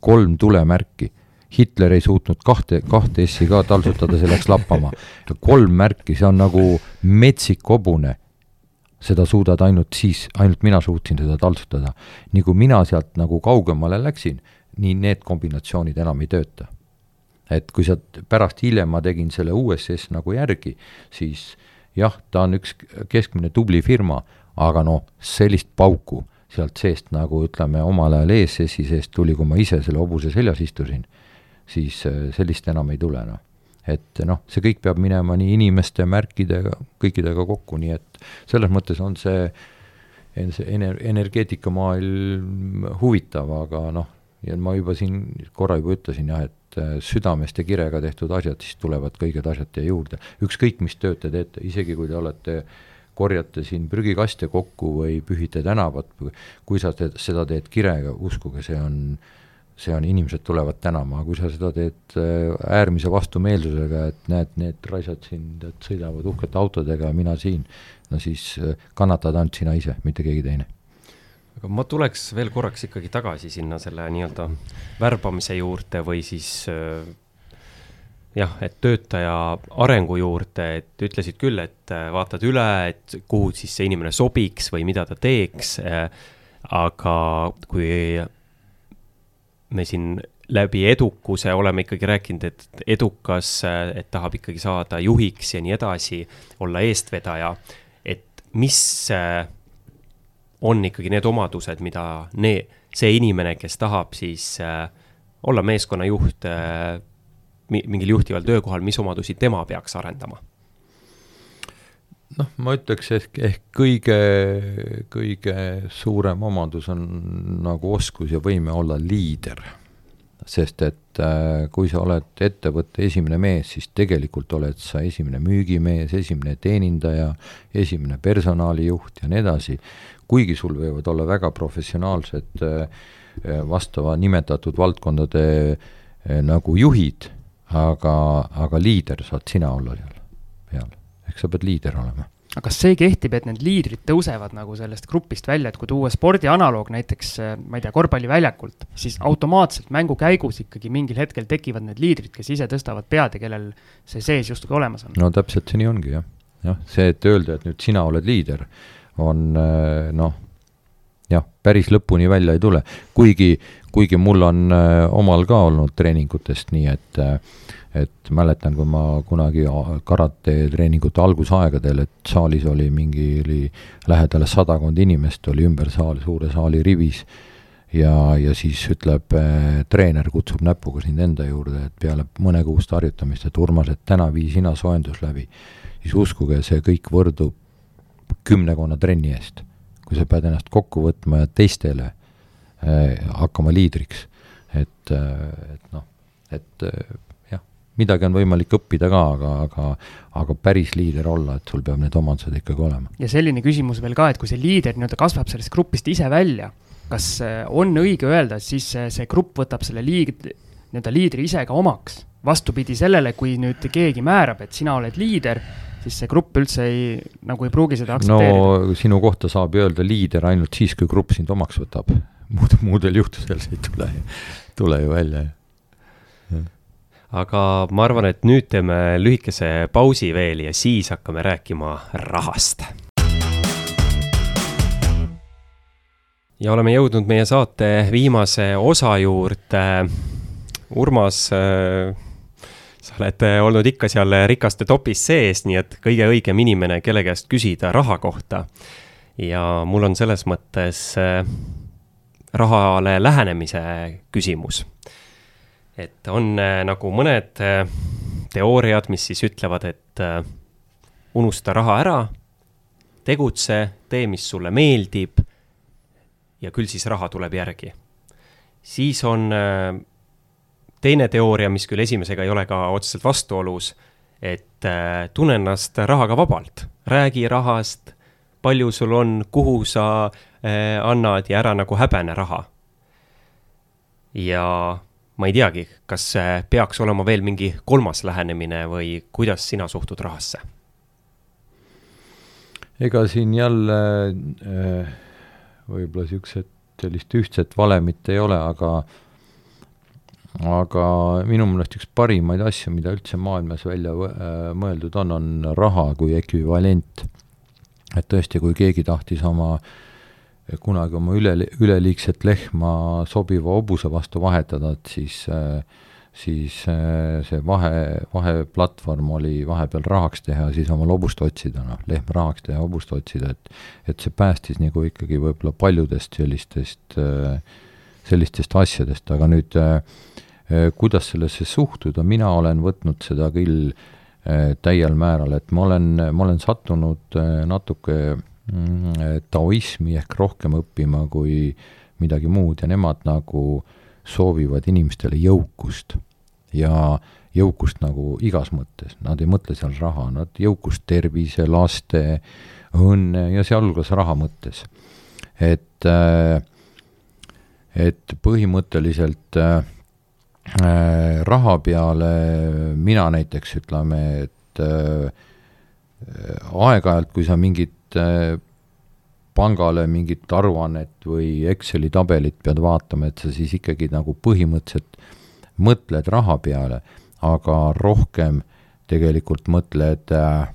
kolm tulemärki Hitler ei suutnud kahte, kahte S-i ka taltsutada, see läks lappama. kolm märki, see on nagu metsik hobune. seda suudad ainult siis, ainult mina suutsin seda taltsutada. nii kui mina sealt nagu kaugemale läksin, nii need kombinatsioonid enam ei tööta. et kui sa pärast hiljem ma tegin selle USS nagu järgi, siis jah, ta on üks keskmine tubli firma, aga noh, sellist pauku sealt seest nagu ütleme, omal ajal ESS-i seest tuli, kui ma ise selle hobuse seljas istusin siis äh, sellist enam ei tule, noh. et noh, see kõik peab minema nii inimeste, märkidega, kõikidega kokku, nii et selles mõttes on see, ener-, energeetikamaailm huvitav, aga noh, ja ma juba siin korra juba ütlesin jah, et äh, südamest ja kirega tehtud asjad, siis tulevad õiged asjad teie juurde. ükskõik, mis tööd te teete, isegi kui te olete korjate siin prügikaste kokku või pühite tänavat, kui sa teed, seda teed kirega, uskuge, see on äh, see on, inimesed tulevad tänama, kui sa seda teed äh, äärmise vastumeelsusega, et näed, need raisad siin tead, sõidavad uhkete autodega, mina siin, no siis äh, kannatad ainult sina ise, mitte keegi teine. Aga ma tuleks veel korraks ikkagi tagasi sinna selle nii-öelda värbamise juurde või siis äh, jah, et töötaja arengu juurde, et ütlesid küll, et vaatad üle, et kuhu siis see inimene sobiks või mida ta teeks, aga kui me siin läbi edukuse oleme ikkagi rääkinud, et edukas, et tahab ikkagi saada juhiks ja nii edasi, olla eestvedaja, et mis on ikkagi need omadused, mida nee-, see inimene, kes tahab siis äh, olla meeskonnajuht äh, mingil juhtival töökohal, mis omadusi tema peaks arendama? Noh, ma ütleks ehk, ehk kõige, kõige suurem omadus on nagu oskus ja võime olla liider. sest et äh, kui sa oled ettevõtte esimene mees, siis tegelikult oled sa esimene müügimees, esimene teenindaja, esimene personalijuht ja nii edasi, kuigi sul võivad olla väga professionaalsed äh, vastava nimetatud valdkondade äh, nagu juhid, aga, aga liider saad sina olla seal ehk sa pead liider olema aga kas see kehtib, et need liidrid tõusevad nagu sellest grupist välja, et kui tuua spordi analoog näiteks, äh, ma ei tea, korvpalliväljakult, siis automaatselt mängu käigus ikkagi mingil hetkel tekivad need liidrid, kes ise tõstavad pead ja kellel see sees justkui olemas on? no täpselt see nii ongi, jah. jah, see, et öelda, et nüüd sina oled liider, on äh, noh, jah, päris lõpuni välja ei tule, kuigi, kuigi mul on äh, omal ka olnud treeningutest nii, et et mäletan, kui ma kunagi karatetreeningute algusaegadel, et saalis oli mingi, oli lähedale sadakond inimest oli ümber saali, suure saali rivis ja, ja siis ütleb äh, treener, kutsub näpuga sind enda juurde, et peale mõnekuust harjutamist, et Urmas, et täna vii sina soojendus läbi. siis uskuge, see kõik võrdub kümnekonna trenni eest. kui sa pead ennast kokku võtma ja teistele äh, hakkama liidriks, et äh,, et noh, et jah, midagi on võimalik õppida ka, aga, aga aga päris liider olla, et sul peab need omadused ikkagi olema. ja selline küsimus veel ka, et kui see liider nii-öelda kasvab sellest grupist ise välja, kas äh, on õige öelda, et siis see, see grupp võtab selle liid-, nii-öelda liidri ise ka omaks? vastupidi sellele, kui nüüd keegi määrab, et sina oled liider siis see grupp üldse ei, nagu ei pruugi seda aktsepteerida. no sinu kohta saab öelda liider ainult siis, kui grupp sind omaks võtab. [LAUGHS] muud, muudel juhtudel see ei tule, tule ju välja. Aga ma arvan, et nüüd teeme lühikese pausi veel ja siis hakkame rääkima rahast. ja oleme jõudnud meie saate viimase osa juurde. Urmas äh, sa oled olnud ikka seal rikaste topis sees, nii et kõige õigem inimene, kelle käest küsida raha kohta. ja mul on selles mõttes äh, rahale lähenemise küsimus. Et on äh, nagu mõned teooriad, mis siis ütlevad, et unusta raha ära, tegutse, tee, mis sulle meeldib ja küll siis raha tuleb järgi. siis on teine teooria, mis küll esimesega ei ole ka otseselt vastuolus, et äh, tunne ennast rahaga vabalt, räägi rahast, palju sul on, kuhu sa äh, annad ja ära nagu häbene raha. ja ma ei teagi, kas äh, peaks olema veel mingi kolmas lähenemine või kuidas sina suhtud rahasse? ega siin jälle äh, võib-olla niisugused, sellist ühtset valemit ei ole, aga aga minu meelest üks parimaid asju, mida üldse maailmas välja äh, mõeldud on, on raha kui ekvivalent. et tõesti, kui keegi tahtis oma, kunagi oma üle, üleliigset lehma sobiva hobuse vastu vahetada, et siis äh, siis äh, see vahe, vaheplatvorm oli vahepeal rahaks teha, siis oma hobust otsida, noh, lehm rahaks teha, hobust otsida, et et see päästis nagu ikkagi võib-olla paljudest sellistest, sellistest asjadest, aga nüüd äh, Äh, kuidas sellesse suhtuda, mina olen võtnud seda küll äh, täiel määral, et ma olen, ma olen sattunud äh, natuke taoismi ehk rohkem õppima kui midagi muud ja nemad nagu soovivad inimestele jõukust ja jõukust nagu igas mõttes, nad ei mõtle seal raha, nad jõukust tervise, laste, õnne ja sealhulgas raha mõttes. et, et põhimõtteliselt äh, Äh, raha peale mina näiteks ütleme, et äh, aeg-ajalt, kui sa mingit äh, pangale mingit aruannet või Exceli tabelit pead vaatama, et sa siis ikkagi nagu põhimõtteliselt mõtled raha peale, aga rohkem tegelikult mõtled äh,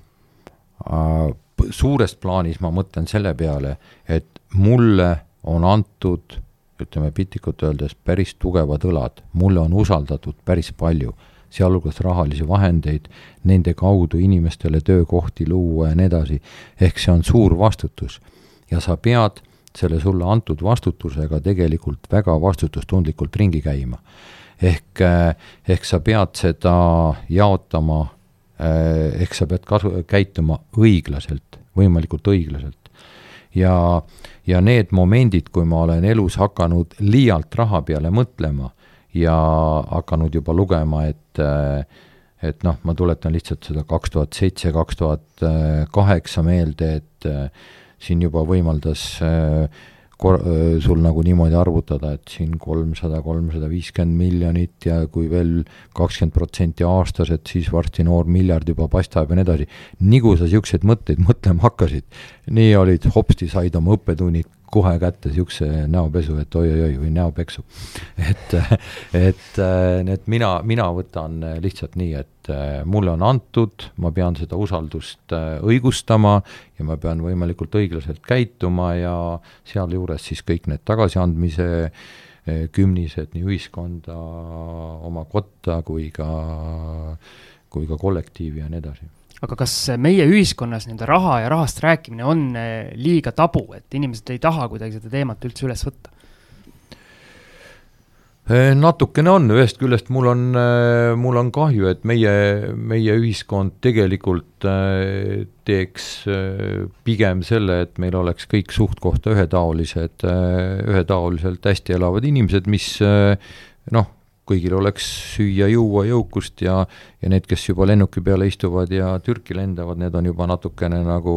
äh, suures plaanis ma mõtlen selle peale, et mulle on antud ütleme piltlikult öeldes, päris tugevad õlad, mulle on usaldatud päris palju, sealhulgas rahalisi vahendeid, nende kaudu inimestele töökohti luua ja nii edasi, ehk see on suur vastutus. ja sa pead selle sulle antud vastutusega tegelikult väga vastutustundlikult ringi käima. ehk, ehk sa pead seda jaotama, ehk sa pead kasu, käituma õiglaselt, võimalikult õiglaselt. ja, ja need momendid, kui ma olen elus hakanud liialt raha peale mõtlema ja hakanud juba lugema, et et noh, ma tuletan lihtsalt seda kaks tuhat seitse, kaks tuhat kaheksa meelde, et siin juba võimaldas äh, kor-, äh, sul nagu niimoodi arvutada, et siin kolmsada, kolmsada viiskümmend miljonit ja kui veel kakskümmend protsenti aastas, et siis varsti noor miljard juba paistab ja nii edasi. nii kui sa niisuguseid mõtteid mõtlema hakkasid, nii olid hopsti, said oma õppetunnid kohe kätte niisuguse näopesu, et oi-oi-oi, või näopeksu. et, et, et mina, mina võtan lihtsalt nii, et äh, mulle on antud, ma pean seda usaldust äh, õigustama ja ma pean võimalikult õiglaselt käituma ja sealjuures siis kõik need tagasiandmise äh, kümnised nii ühiskonda, oma kotta kui ka, kui ka kollektiivi ja nii edasi aga kas meie ühiskonnas nii-öelda raha ja rahast rääkimine on eh, liiga tabu, et inimesed ei taha kuidagi seda teemat üldse üles võtta? Eh, natukene on, ühest küljest mul on, eh, mul on kahju, et meie, meie ühiskond tegelikult teeks pigem selle, et meil oleks kõik suht-kohta ühetaolised, ühetaoliselt hästi elavad inimesed, mis noh, kõigil oleks süüa-juua, jõukust ja, ja need, kes juba lennuki peale istuvad ja Türki lendavad, need on juba natukene nagu,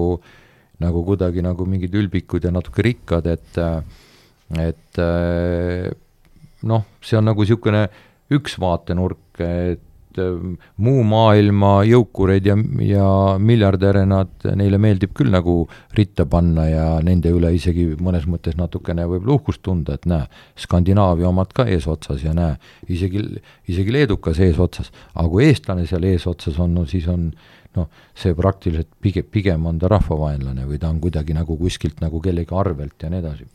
nagu kuidagi nagu mingid ülbikud ja natuke rikkad, et, et noh, see on nagu niisugune üks vaatenurk, et et äh, muu maailma jõukureid ja, ja miljardäre nad, neile meeldib küll nagu ritta panna ja nende üle isegi mõnes mõttes natukene võib-olla uhkust tunda, et näe, Skandinaavia omad ka eesotsas ja näe, isegi, isegi leedukas eesotsas, aga kui eestlane seal eesotsas on, no siis on noh, see praktiliselt pigem, pigem on ta rahvavaenlane või ta on kuidagi nagu kuskilt nagu kellegi arvelt ja nii edasi.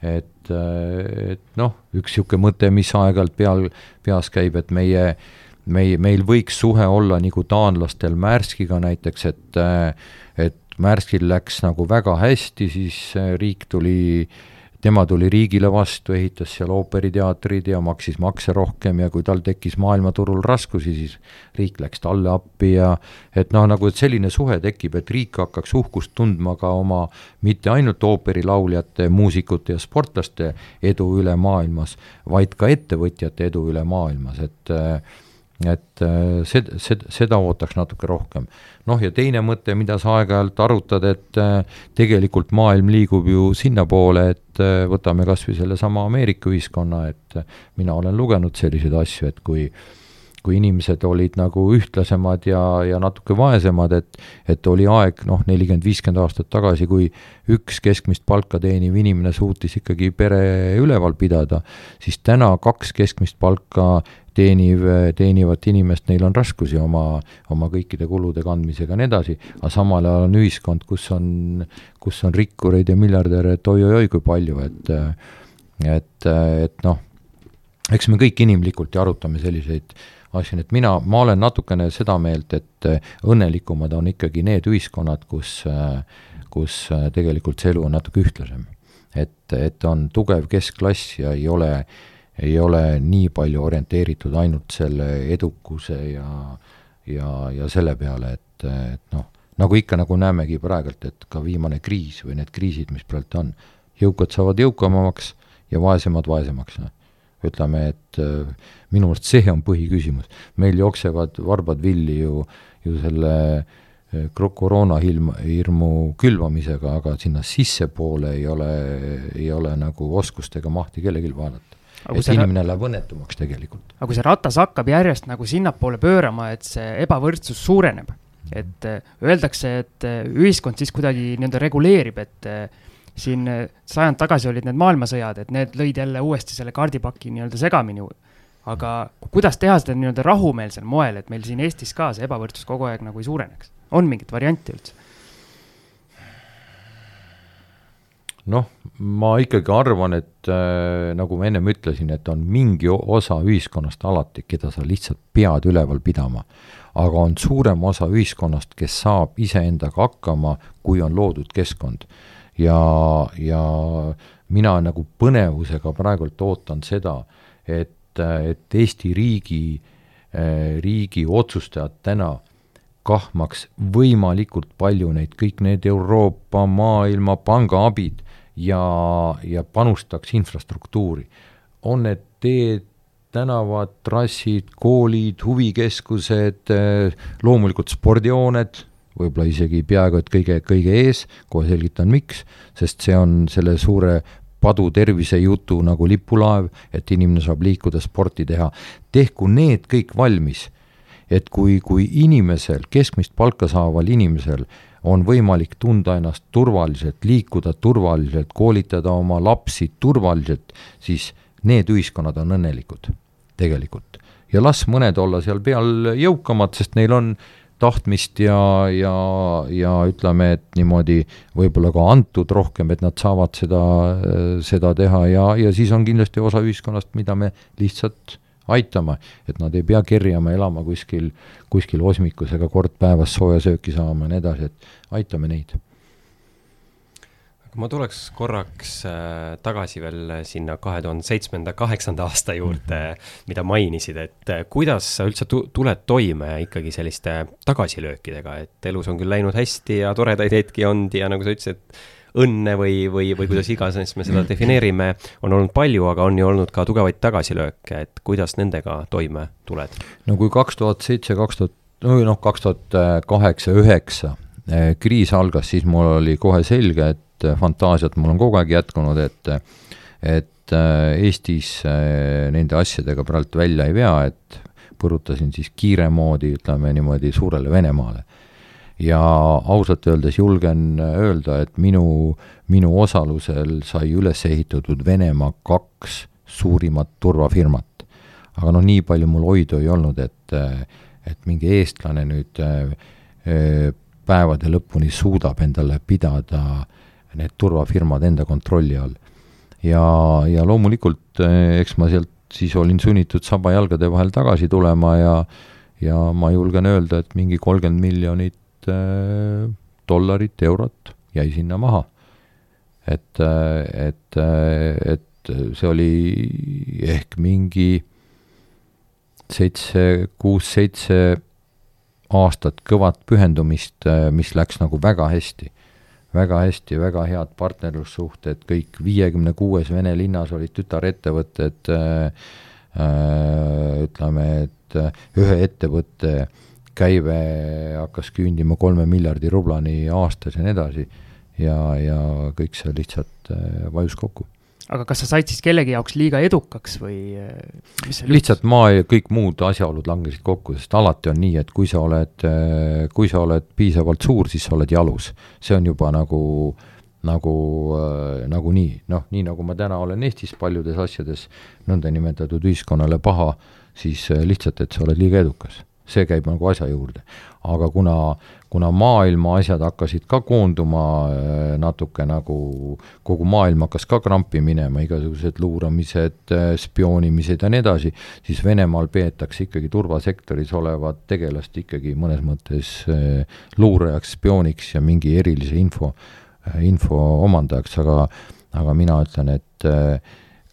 Et, et noh, üks niisugune mõte, mis aeg-ajalt peal, peas käib, et meie meie, meil võiks suhe olla nagu taanlastel Märskiga näiteks, et et Märskil läks nagu väga hästi, siis riik tuli, tema tuli riigile vastu, ehitas seal ooperiteatrid ja maksis makse rohkem ja kui tal tekkis maailmaturul raskusi, siis riik läks talle appi ja et noh, nagu et selline suhe tekib, et riik hakkaks uhkust tundma ka oma mitte ainult ooperilauljate, muusikute ja sportlaste edu üle maailmas, vaid ka ettevõtjate edu üle maailmas, et äh, et äh, seda, seda, seda ootaks natuke rohkem. noh, ja teine mõte, mida sa aeg-ajalt arutad, et äh, tegelikult maailm liigub ju sinnapoole, et äh, võtame kas või sellesama Ameerika ühiskonna, et mina olen lugenud selliseid asju, et kui kui inimesed olid nagu ühtlasemad ja, ja natuke vaesemad, et et oli aeg noh, nelikümmend, viiskümmend aastat tagasi, kui üks keskmist palka teeniv inimene suutis ikkagi pere üleval pidada, siis täna kaks keskmist palka teeniv, teenivat inimest, neil on raskusi oma, oma kõikide kulude kandmisega ja nii edasi, aga samal ajal on ühiskond, kus on, kus on rikkureid ja miljardäre, et oi-oi-oi, kui palju, et et, et noh, eks me kõik inimlikult ja arutame selliseid asju, nii et mina, ma olen natukene seda meelt, et õnnelikumad on ikkagi need ühiskonnad, kus, kus tegelikult see elu on natuke ühtlasem. et, et on tugev keskklass ja ei ole äh, ei ole nii palju orienteeritud ainult selle edukuse ja, ja, ja selle peale, et, et noh, nagu ikka, nagu näemegi praegult, et ka viimane kriis või need kriisid, mis praegu on, jõukad saavad jõukamaks ja vaesemad vaesemaks, noh. ütleme, et äh, minu arust see on põhiküsimus. meil jooksevad varbad villi ju, ju selle äh, koroonahilm, hirmu külvamisega, aga sinna sissepoole ei ole, ei ole nagu oskust ega mahti kellelgi vaadata et inimene läheb õnnetumaks tegelikult. aga kui see ratas hakkab järjest nagu sinnapoole pöörama, et see ebavõrdsus suureneb, et äh, öeldakse, et äh, ühiskond siis kuidagi nii-öelda reguleerib, et äh, siin sajand tagasi olid need maailmasõjad, et need lõid jälle uuesti selle kaardipaki nii-öelda segamini. aga kuidas teha seda nii-öelda rahumeelsel moel, et meil siin Eestis ka see ebavõrdsus kogu aeg nagu ei suureneks? on mingit varianti üldse? Noh, ma ikkagi arvan, et äh, nagu ma ennem ütlesin, et on mingi osa ühiskonnast alati, keda sa lihtsalt pead üleval pidama. aga on suurem osa ühiskonnast, kes saab iseendaga hakkama, kui on loodud keskkond. ja, ja mina nagu põnevusega praegult ootan seda, et, et Eesti riigi, äh, riigi otsustajad täna kahmaks võimalikult palju neid, kõik need Euroopa, Maailmapanga abid ja, ja panustaks infrastruktuuri. on need teed, tänavad, trassid, koolid, huvikeskused, loomulikult spordihooned, võib-olla isegi peaaegu et kõige, kõige ees, kohe selgitan, miks, sest see on selle suure padu tervisejutu nagu lipulaev, et inimene saab liikuda, sporti teha. tehku need kõik valmis, et kui, kui inimesel, keskmist palka saaval inimesel on võimalik tunda ennast turvaliselt, liikuda turvaliselt, koolitada oma lapsi turvaliselt, siis need ühiskonnad on õnnelikud tegelikult. ja las mõned olla seal peal jõukamad, sest neil on tahtmist ja, ja, ja ütleme, et niimoodi võib-olla ka antud rohkem, et nad saavad seda, seda teha ja, ja siis on kindlasti osa ühiskonnast, mida me lihtsalt aitama, et nad ei pea kerjama, elama kuskil, kuskil osmikus ega kord päevas sooja sööki saama ja nii edasi, et aitame neid aga ma tuleks korraks äh, tagasi veel sinna kahe tuhande seitsmenda, kaheksanda aasta juurde mm, -hmm. mida mainisid, et äh, kuidas sa üldse tu tuled toime ikkagi selliste tagasilöökidega, et elus on küll läinud hästi ja toredaid hetki olnud ja nagu sa ütlesid, õnne või, või, või kuidas iganes me seda defineerime, on olnud palju, aga on ju olnud ka tugevaid tagasilööke, et kuidas nendega toime tuled? no kui kaks tuhat seitse, kaks tuhat, no noh, kaks tuhat kaheksa, üheksa eh, kriis algas, siis mul oli kohe selge, et eh, fantaasiat mul on kogu aeg jätkunud, et et eh, Eestis nende asjadega praegu välja ei vea, et põrutasin siis kiire moodi, ütleme niimoodi, suurele Venemaale ja ausalt öeldes julgen öelda, et minu, minu osalusel sai üles ehitatud Venemaa kaks suurimat turvafirmat. aga noh, nii palju mul hoidu ei olnud, et, et mingi eestlane nüüd äh, päevade lõpuni suudab endale pidada need turvafirmad enda kontrolli all. ja, ja loomulikult äh, eks ma sealt siis olin sunnitud saba jalgade vahel tagasi tulema ja ja ma julgen öelda, et mingi kolmkümmend miljonit dollarit, eurot jäi sinna maha. et, äh, et, äh, et see oli ehk mingi seitse, kuus-seitse aastat kõvat pühendumist, mis läks nagu väga hästi. väga hästi, väga head partnerlussuhted, kõik viiekümne kuues Vene linnas olid tütarettevõtted äh,, ütleme, et ühe ettevõtte äh, käive hakkas küündima kolme miljardi rublani aastas ja nii edasi ja, ja kõik see lihtsalt äh, vajus kokku. aga kas sa said siis kellegi jaoks liiga edukaks või äh, lihtsalt maa ja kõik muud asjaolud langesid kokku, sest alati on nii, et kui sa oled, äh, kui sa oled piisavalt suur, siis sa oled jalus. see on juba nagu nagu nagu nii, noh, nii nagu ma täna olen Eestis paljudes asjades nõndanimetatud ühiskonnale paha, siis lihtsalt, et sa oled liiga edukas see käib nagu asja juurde. aga kuna, kuna maailma asjad hakkasid ka koonduma äh, natuke nagu, kogu maailm hakkas ka krampi minema, igasugused luuramised, äh, spioonimised ja nii edasi, siis Venemaal peetakse ikkagi turvasektoris olevat tegelast ikkagi mõnes mõttes äh, luurajaks, spiooniks ja mingi erilise info, info omandajaks, aga aga mina ütlen, et äh,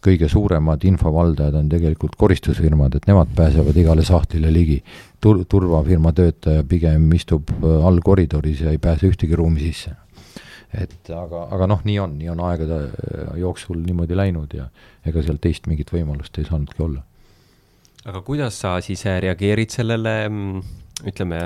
kõige suuremad infovaldajad on tegelikult koristusfirmad, et nemad pääsevad igale sahtlile ligi. Tur-, turvafirma töötaja pigem istub äh, all koridoris ja ei pääse ühtegi ruumi sisse. et aga, aga noh, nii on, nii on aegade äh, jooksul niimoodi läinud ja ega seal teist mingit võimalust ei saanudki olla. aga kuidas sa siis äh, reageerid sellele, mm, ütleme,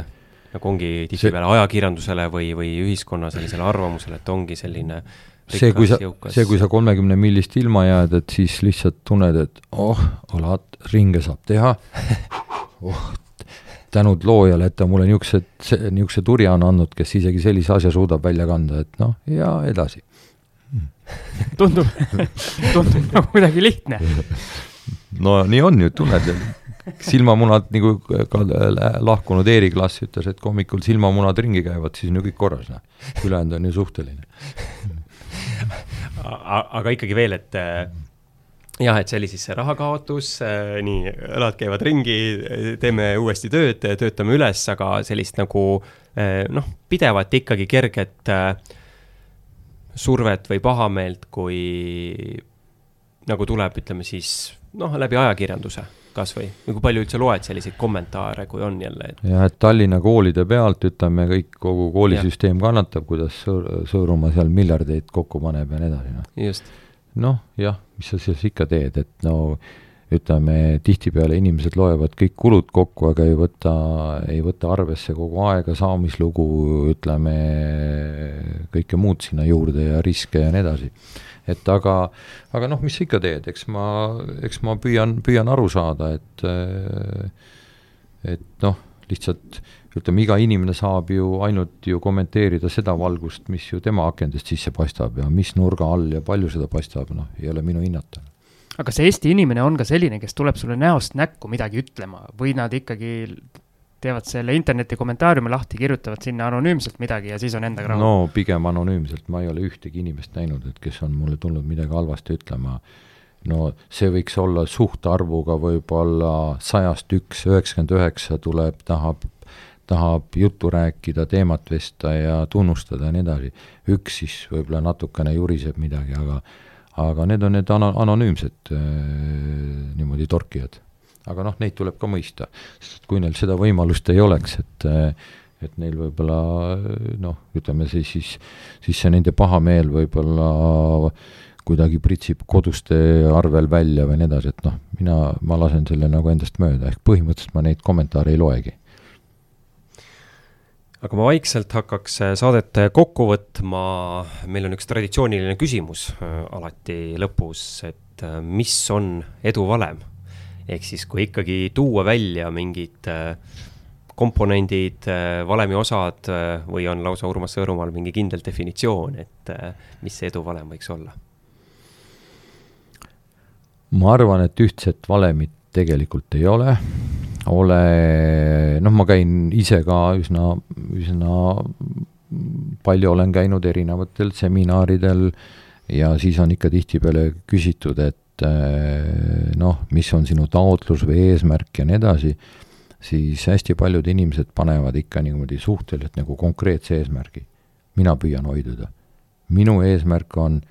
nagu ongi tihtipeale ajakirjandusele või, või ühiskonna sellisele arvamusele, et ongi selline äh, see, kui sa, see, kui sa kolmekümne millist ilma jääd, et siis lihtsalt tunned, et oh, alad, ringe saab teha. [LAUGHS] Oh, tänud loojale, et ta mulle niisugused, niisuguse turja on andnud, kes isegi sellise asja suudab välja kanda, et noh, ja edasi. [LAUGHS] Tundub tundub nagu kuidagi lihtne. no nii on ju, tunned, silmamunad, nagu ka lahkunud Eeri klass ütles, et hommikul silmamunad ringi käivad, siis on ju kõik korras, noh. ülejäänud on ju suhteline aga ikkagi veel, et äh, jah, et see oli siis see rahakaotus, äh, nii, õlad käivad ringi, teeme uuesti tööd, töötame üles, aga sellist nagu noh, pidevat ikkagi kerget survet või pahameelt, kui nagu tuleb, ütleme siis noh, läbi ajakirjanduse kas või, kui palju üldse loed selliseid kommentaare, kui on jälle et...? jah, et Tallinna koolide pealt, ütleme, kõik, kogu koolisüsteem ja. kannatab, kuidas Sõõr, Sõõrumaa seal miljardeid kokku paneb ja nii edasi, noh. noh, jah, mis sa siis ikka teed, et no ütleme, tihtipeale inimesed loevad kõik kulud kokku, aga ei võta, ei võta arvesse kogu aega, saamislugu, ütleme, kõike muud sinna juurde ja riske ja nii edasi et aga, aga noh, mis sa ikka teed, eks ma, eks ma püüan, püüan aru saada, et et noh, lihtsalt ütleme, iga inimene saab ju ainult ju kommenteerida seda valgust, mis ju tema akendest sisse paistab ja mis nurga all ja palju seda paistab, noh, ei ole minu hinnata. Aga kas Eesti inimene on ka selline, kes tuleb sulle näost näkku midagi ütlema või nad ikkagi teevad selle interneti kommentaariumi lahti, kirjutavad sinna anonüümselt midagi ja siis on endaga rahul? no pigem anonüümselt, ma ei ole ühtegi inimest näinud, et kes on mulle tulnud midagi halvasti ütlema. no see võiks olla suhtarvuga võib-olla sajast üks, üheksakümmend üheksa tuleb, tahab, tahab juttu rääkida, teemat vesta ja tunnustada ja nii edasi. üks siis võib-olla natukene juriseb midagi, aga aga need on need ana-, anonüümsed äh, niimoodi torkijad aga noh, neid tuleb ka mõista, sest kui neil seda võimalust ei oleks, et et neil võib-olla noh, ütleme siis, siis, siis see nende pahameel võib-olla kuidagi pritsib koduste arvel välja või nii edasi, et noh, mina, ma lasen selle nagu endast mööda, ehk põhimõtteliselt ma neid kommentaare ei loegi. aga ma vaikselt hakkaks saadet kokku võtma, meil on üks traditsiooniline küsimus alati lõpus, et mis on edu valem ehk siis, kui ikkagi tuua välja mingid äh, komponendid, äh, valemi osad äh, või on lausa Urmas Sõõrumaal mingi kindel definitsioon, et mis see eduvalem võiks olla? ma arvan, et ühtset valemit tegelikult ei ole, ole, noh, ma käin ise ka üsna, üsna palju olen käinud erinevatel seminaridel ja siis on ikka tihtipeale küsitud, et et eh, noh, mis on sinu taotlus või eesmärk ja nii edasi, siis hästi paljud inimesed panevad ikka niimoodi suhteliselt nagu konkreetse eesmärgi. mina püüan hoiduda. minu eesmärk on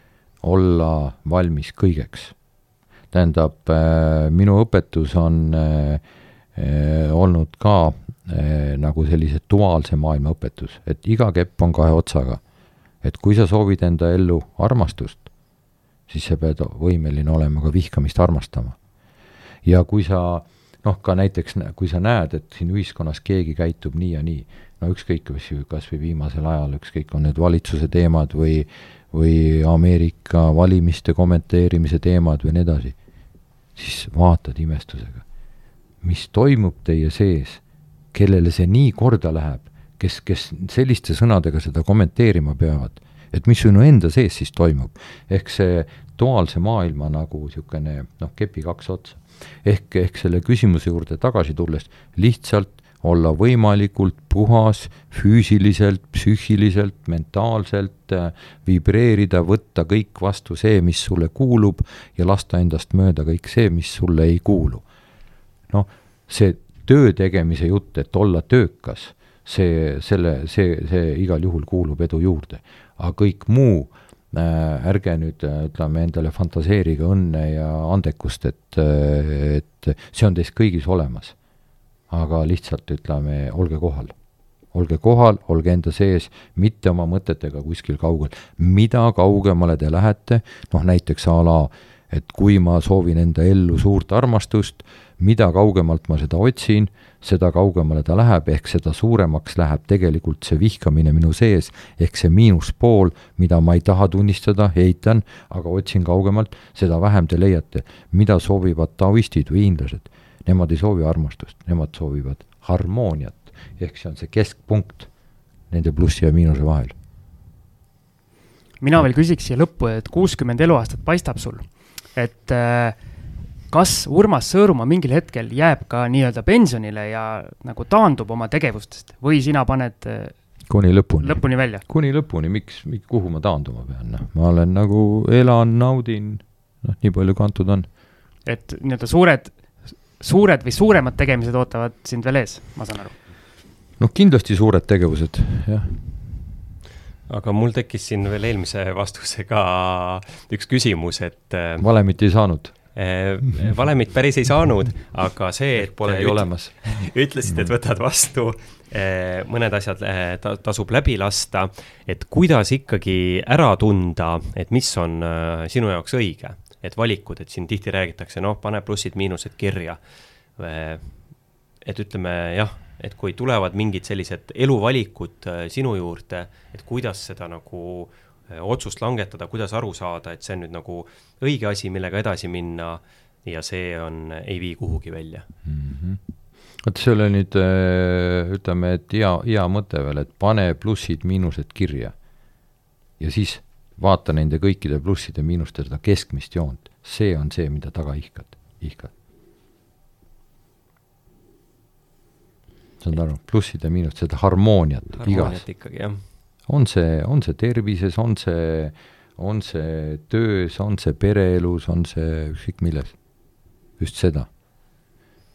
olla valmis kõigeks. tähendab, eh, minu õpetus on eh, olnud ka nagu sellise duaalse maailma õpetus, et iga kepp on kahe otsaga. et kui sa soovid enda ellu armastust, siis sa pead võimeline olema ka vihkamist armastama. ja kui sa noh, ka näiteks kui sa näed, et siin ühiskonnas keegi käitub nii ja nii, no ükskõik, kas, kas või viimasel ajal, ükskõik, on need valitsuse teemad või või Ameerika valimiste kommenteerimise teemad või nii edasi, siis vaatad imestusega, mis toimub teie sees, kellele see nii korda läheb, kes, kes selliste sõnadega seda kommenteerima peavad et mis sinu enda sees siis toimub. ehk see duaalse maailma nagu niisugune noh, kepi kaks otsa. ehk, ehk selle küsimuse juurde tagasi tulles, lihtsalt olla võimalikult puhas füüsiliselt, psüühiliselt, mentaalselt, äh, vibreerida, võtta kõik vastu see, mis sulle kuulub ja lasta endast mööda kõik see, mis sulle ei kuulu. noh, see töö tegemise jutt, et olla töökas, see, selle, see, see igal juhul kuulub edu juurde aga kõik muu äh, ärge nüüd äh, ütleme endale fantaseerige õnne ja andekust, et, äh, et see on teis kõigis olemas. aga lihtsalt ütleme, olge kohal. olge kohal, olge enda sees, mitte oma mõtetega kuskil kaugel. mida kaugemale te lähete, noh näiteks a la, et kui ma soovin enda ellu suurt armastust, mida kaugemalt ma seda otsin, seda kaugemale ta läheb, ehk seda suuremaks läheb tegelikult see vihkamine minu sees, ehk see miinuspool, mida ma ei taha tunnistada, eitan, aga otsin kaugemalt, seda vähem te leiate. mida soovivad taoistid või hiinlased? Nemad ei soovi armastust, nemad soovivad harmooniat, ehk see on see keskpunkt nende plussi ja miinuse vahel. mina veel küsiks siia lõppu, et kuuskümmend eluaastat paistab sul, et äh, kas Urmas Sõõrumaa mingil hetkel jääb ka nii-öelda pensionile ja nagu taandub oma tegevustest või sina paned äh, kuni lõpuni. lõpuni välja? kuni lõpuni, miks, kuhu ma taanduma pean, noh, ma olen nagu, elan, naudin, noh, nii palju kui antud on. et nii-öelda suured, suured või suuremad tegemised ootavad sind veel ees, ma saan aru? noh, kindlasti suured tegevused, jah aga mul tekkis siin veel eelmise vastusega üks küsimus, et äh, valemit ei saanud valemit päris ei saanud, aga see, et pole ju olemas. ütlesid, et võtad vastu, äh, mõned asjad tasub läbi lasta, et kuidas ikkagi ära tunda, et mis on sinu jaoks õige, et valikud, et siin tihti räägitakse, noh, pane plussid-miinused kirja. et ütleme jah et kui tulevad mingid sellised eluvalikud äh, sinu juurde, et kuidas seda nagu äh, otsust langetada, kuidas aru saada, et see on nüüd nagu õige asi, millega edasi minna ja see on, ei vii kuhugi välja mm. -hmm vot see oli nüüd äh, ütleme, et hea, hea mõte veel, et pane plussid-miinused kirja. ja siis vaata nende kõikide plusside-miinuste seda keskmist joont, see on see, mida taga ihkad, ihkad. saad aru, plussid ja miinused, seda harmooniat, harmooniat igas. ikkagi, jah. On see, on see tervises, on see, on see töös, on see pereelus, on see ükskõik milles. just seda.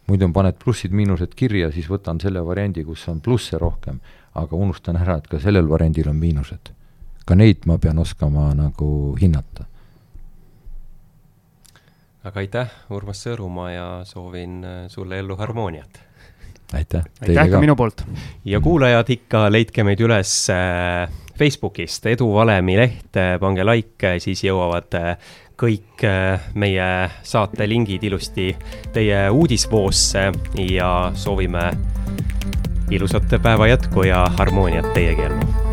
muidu paned plussid-miinused kirja, siis võtan selle variandi, kus on plusse rohkem, aga unustan ära, et ka sellel variandil on miinused. ka neid ma pean oskama nagu hinnata aga aitäh, Urmas Sõõrumaa ja soovin sulle ellu harmooniat aitäh. aitäh ka minu poolt. ja kuulajad ikka leidke meid üles äh, Facebookist, Edu Valemi leht, äh, pange like, siis jõuavad äh, kõik meie saate lingid ilusti teie uudisvoosse ja soovime ilusat päeva jätku ja harmooniat teiegi ellu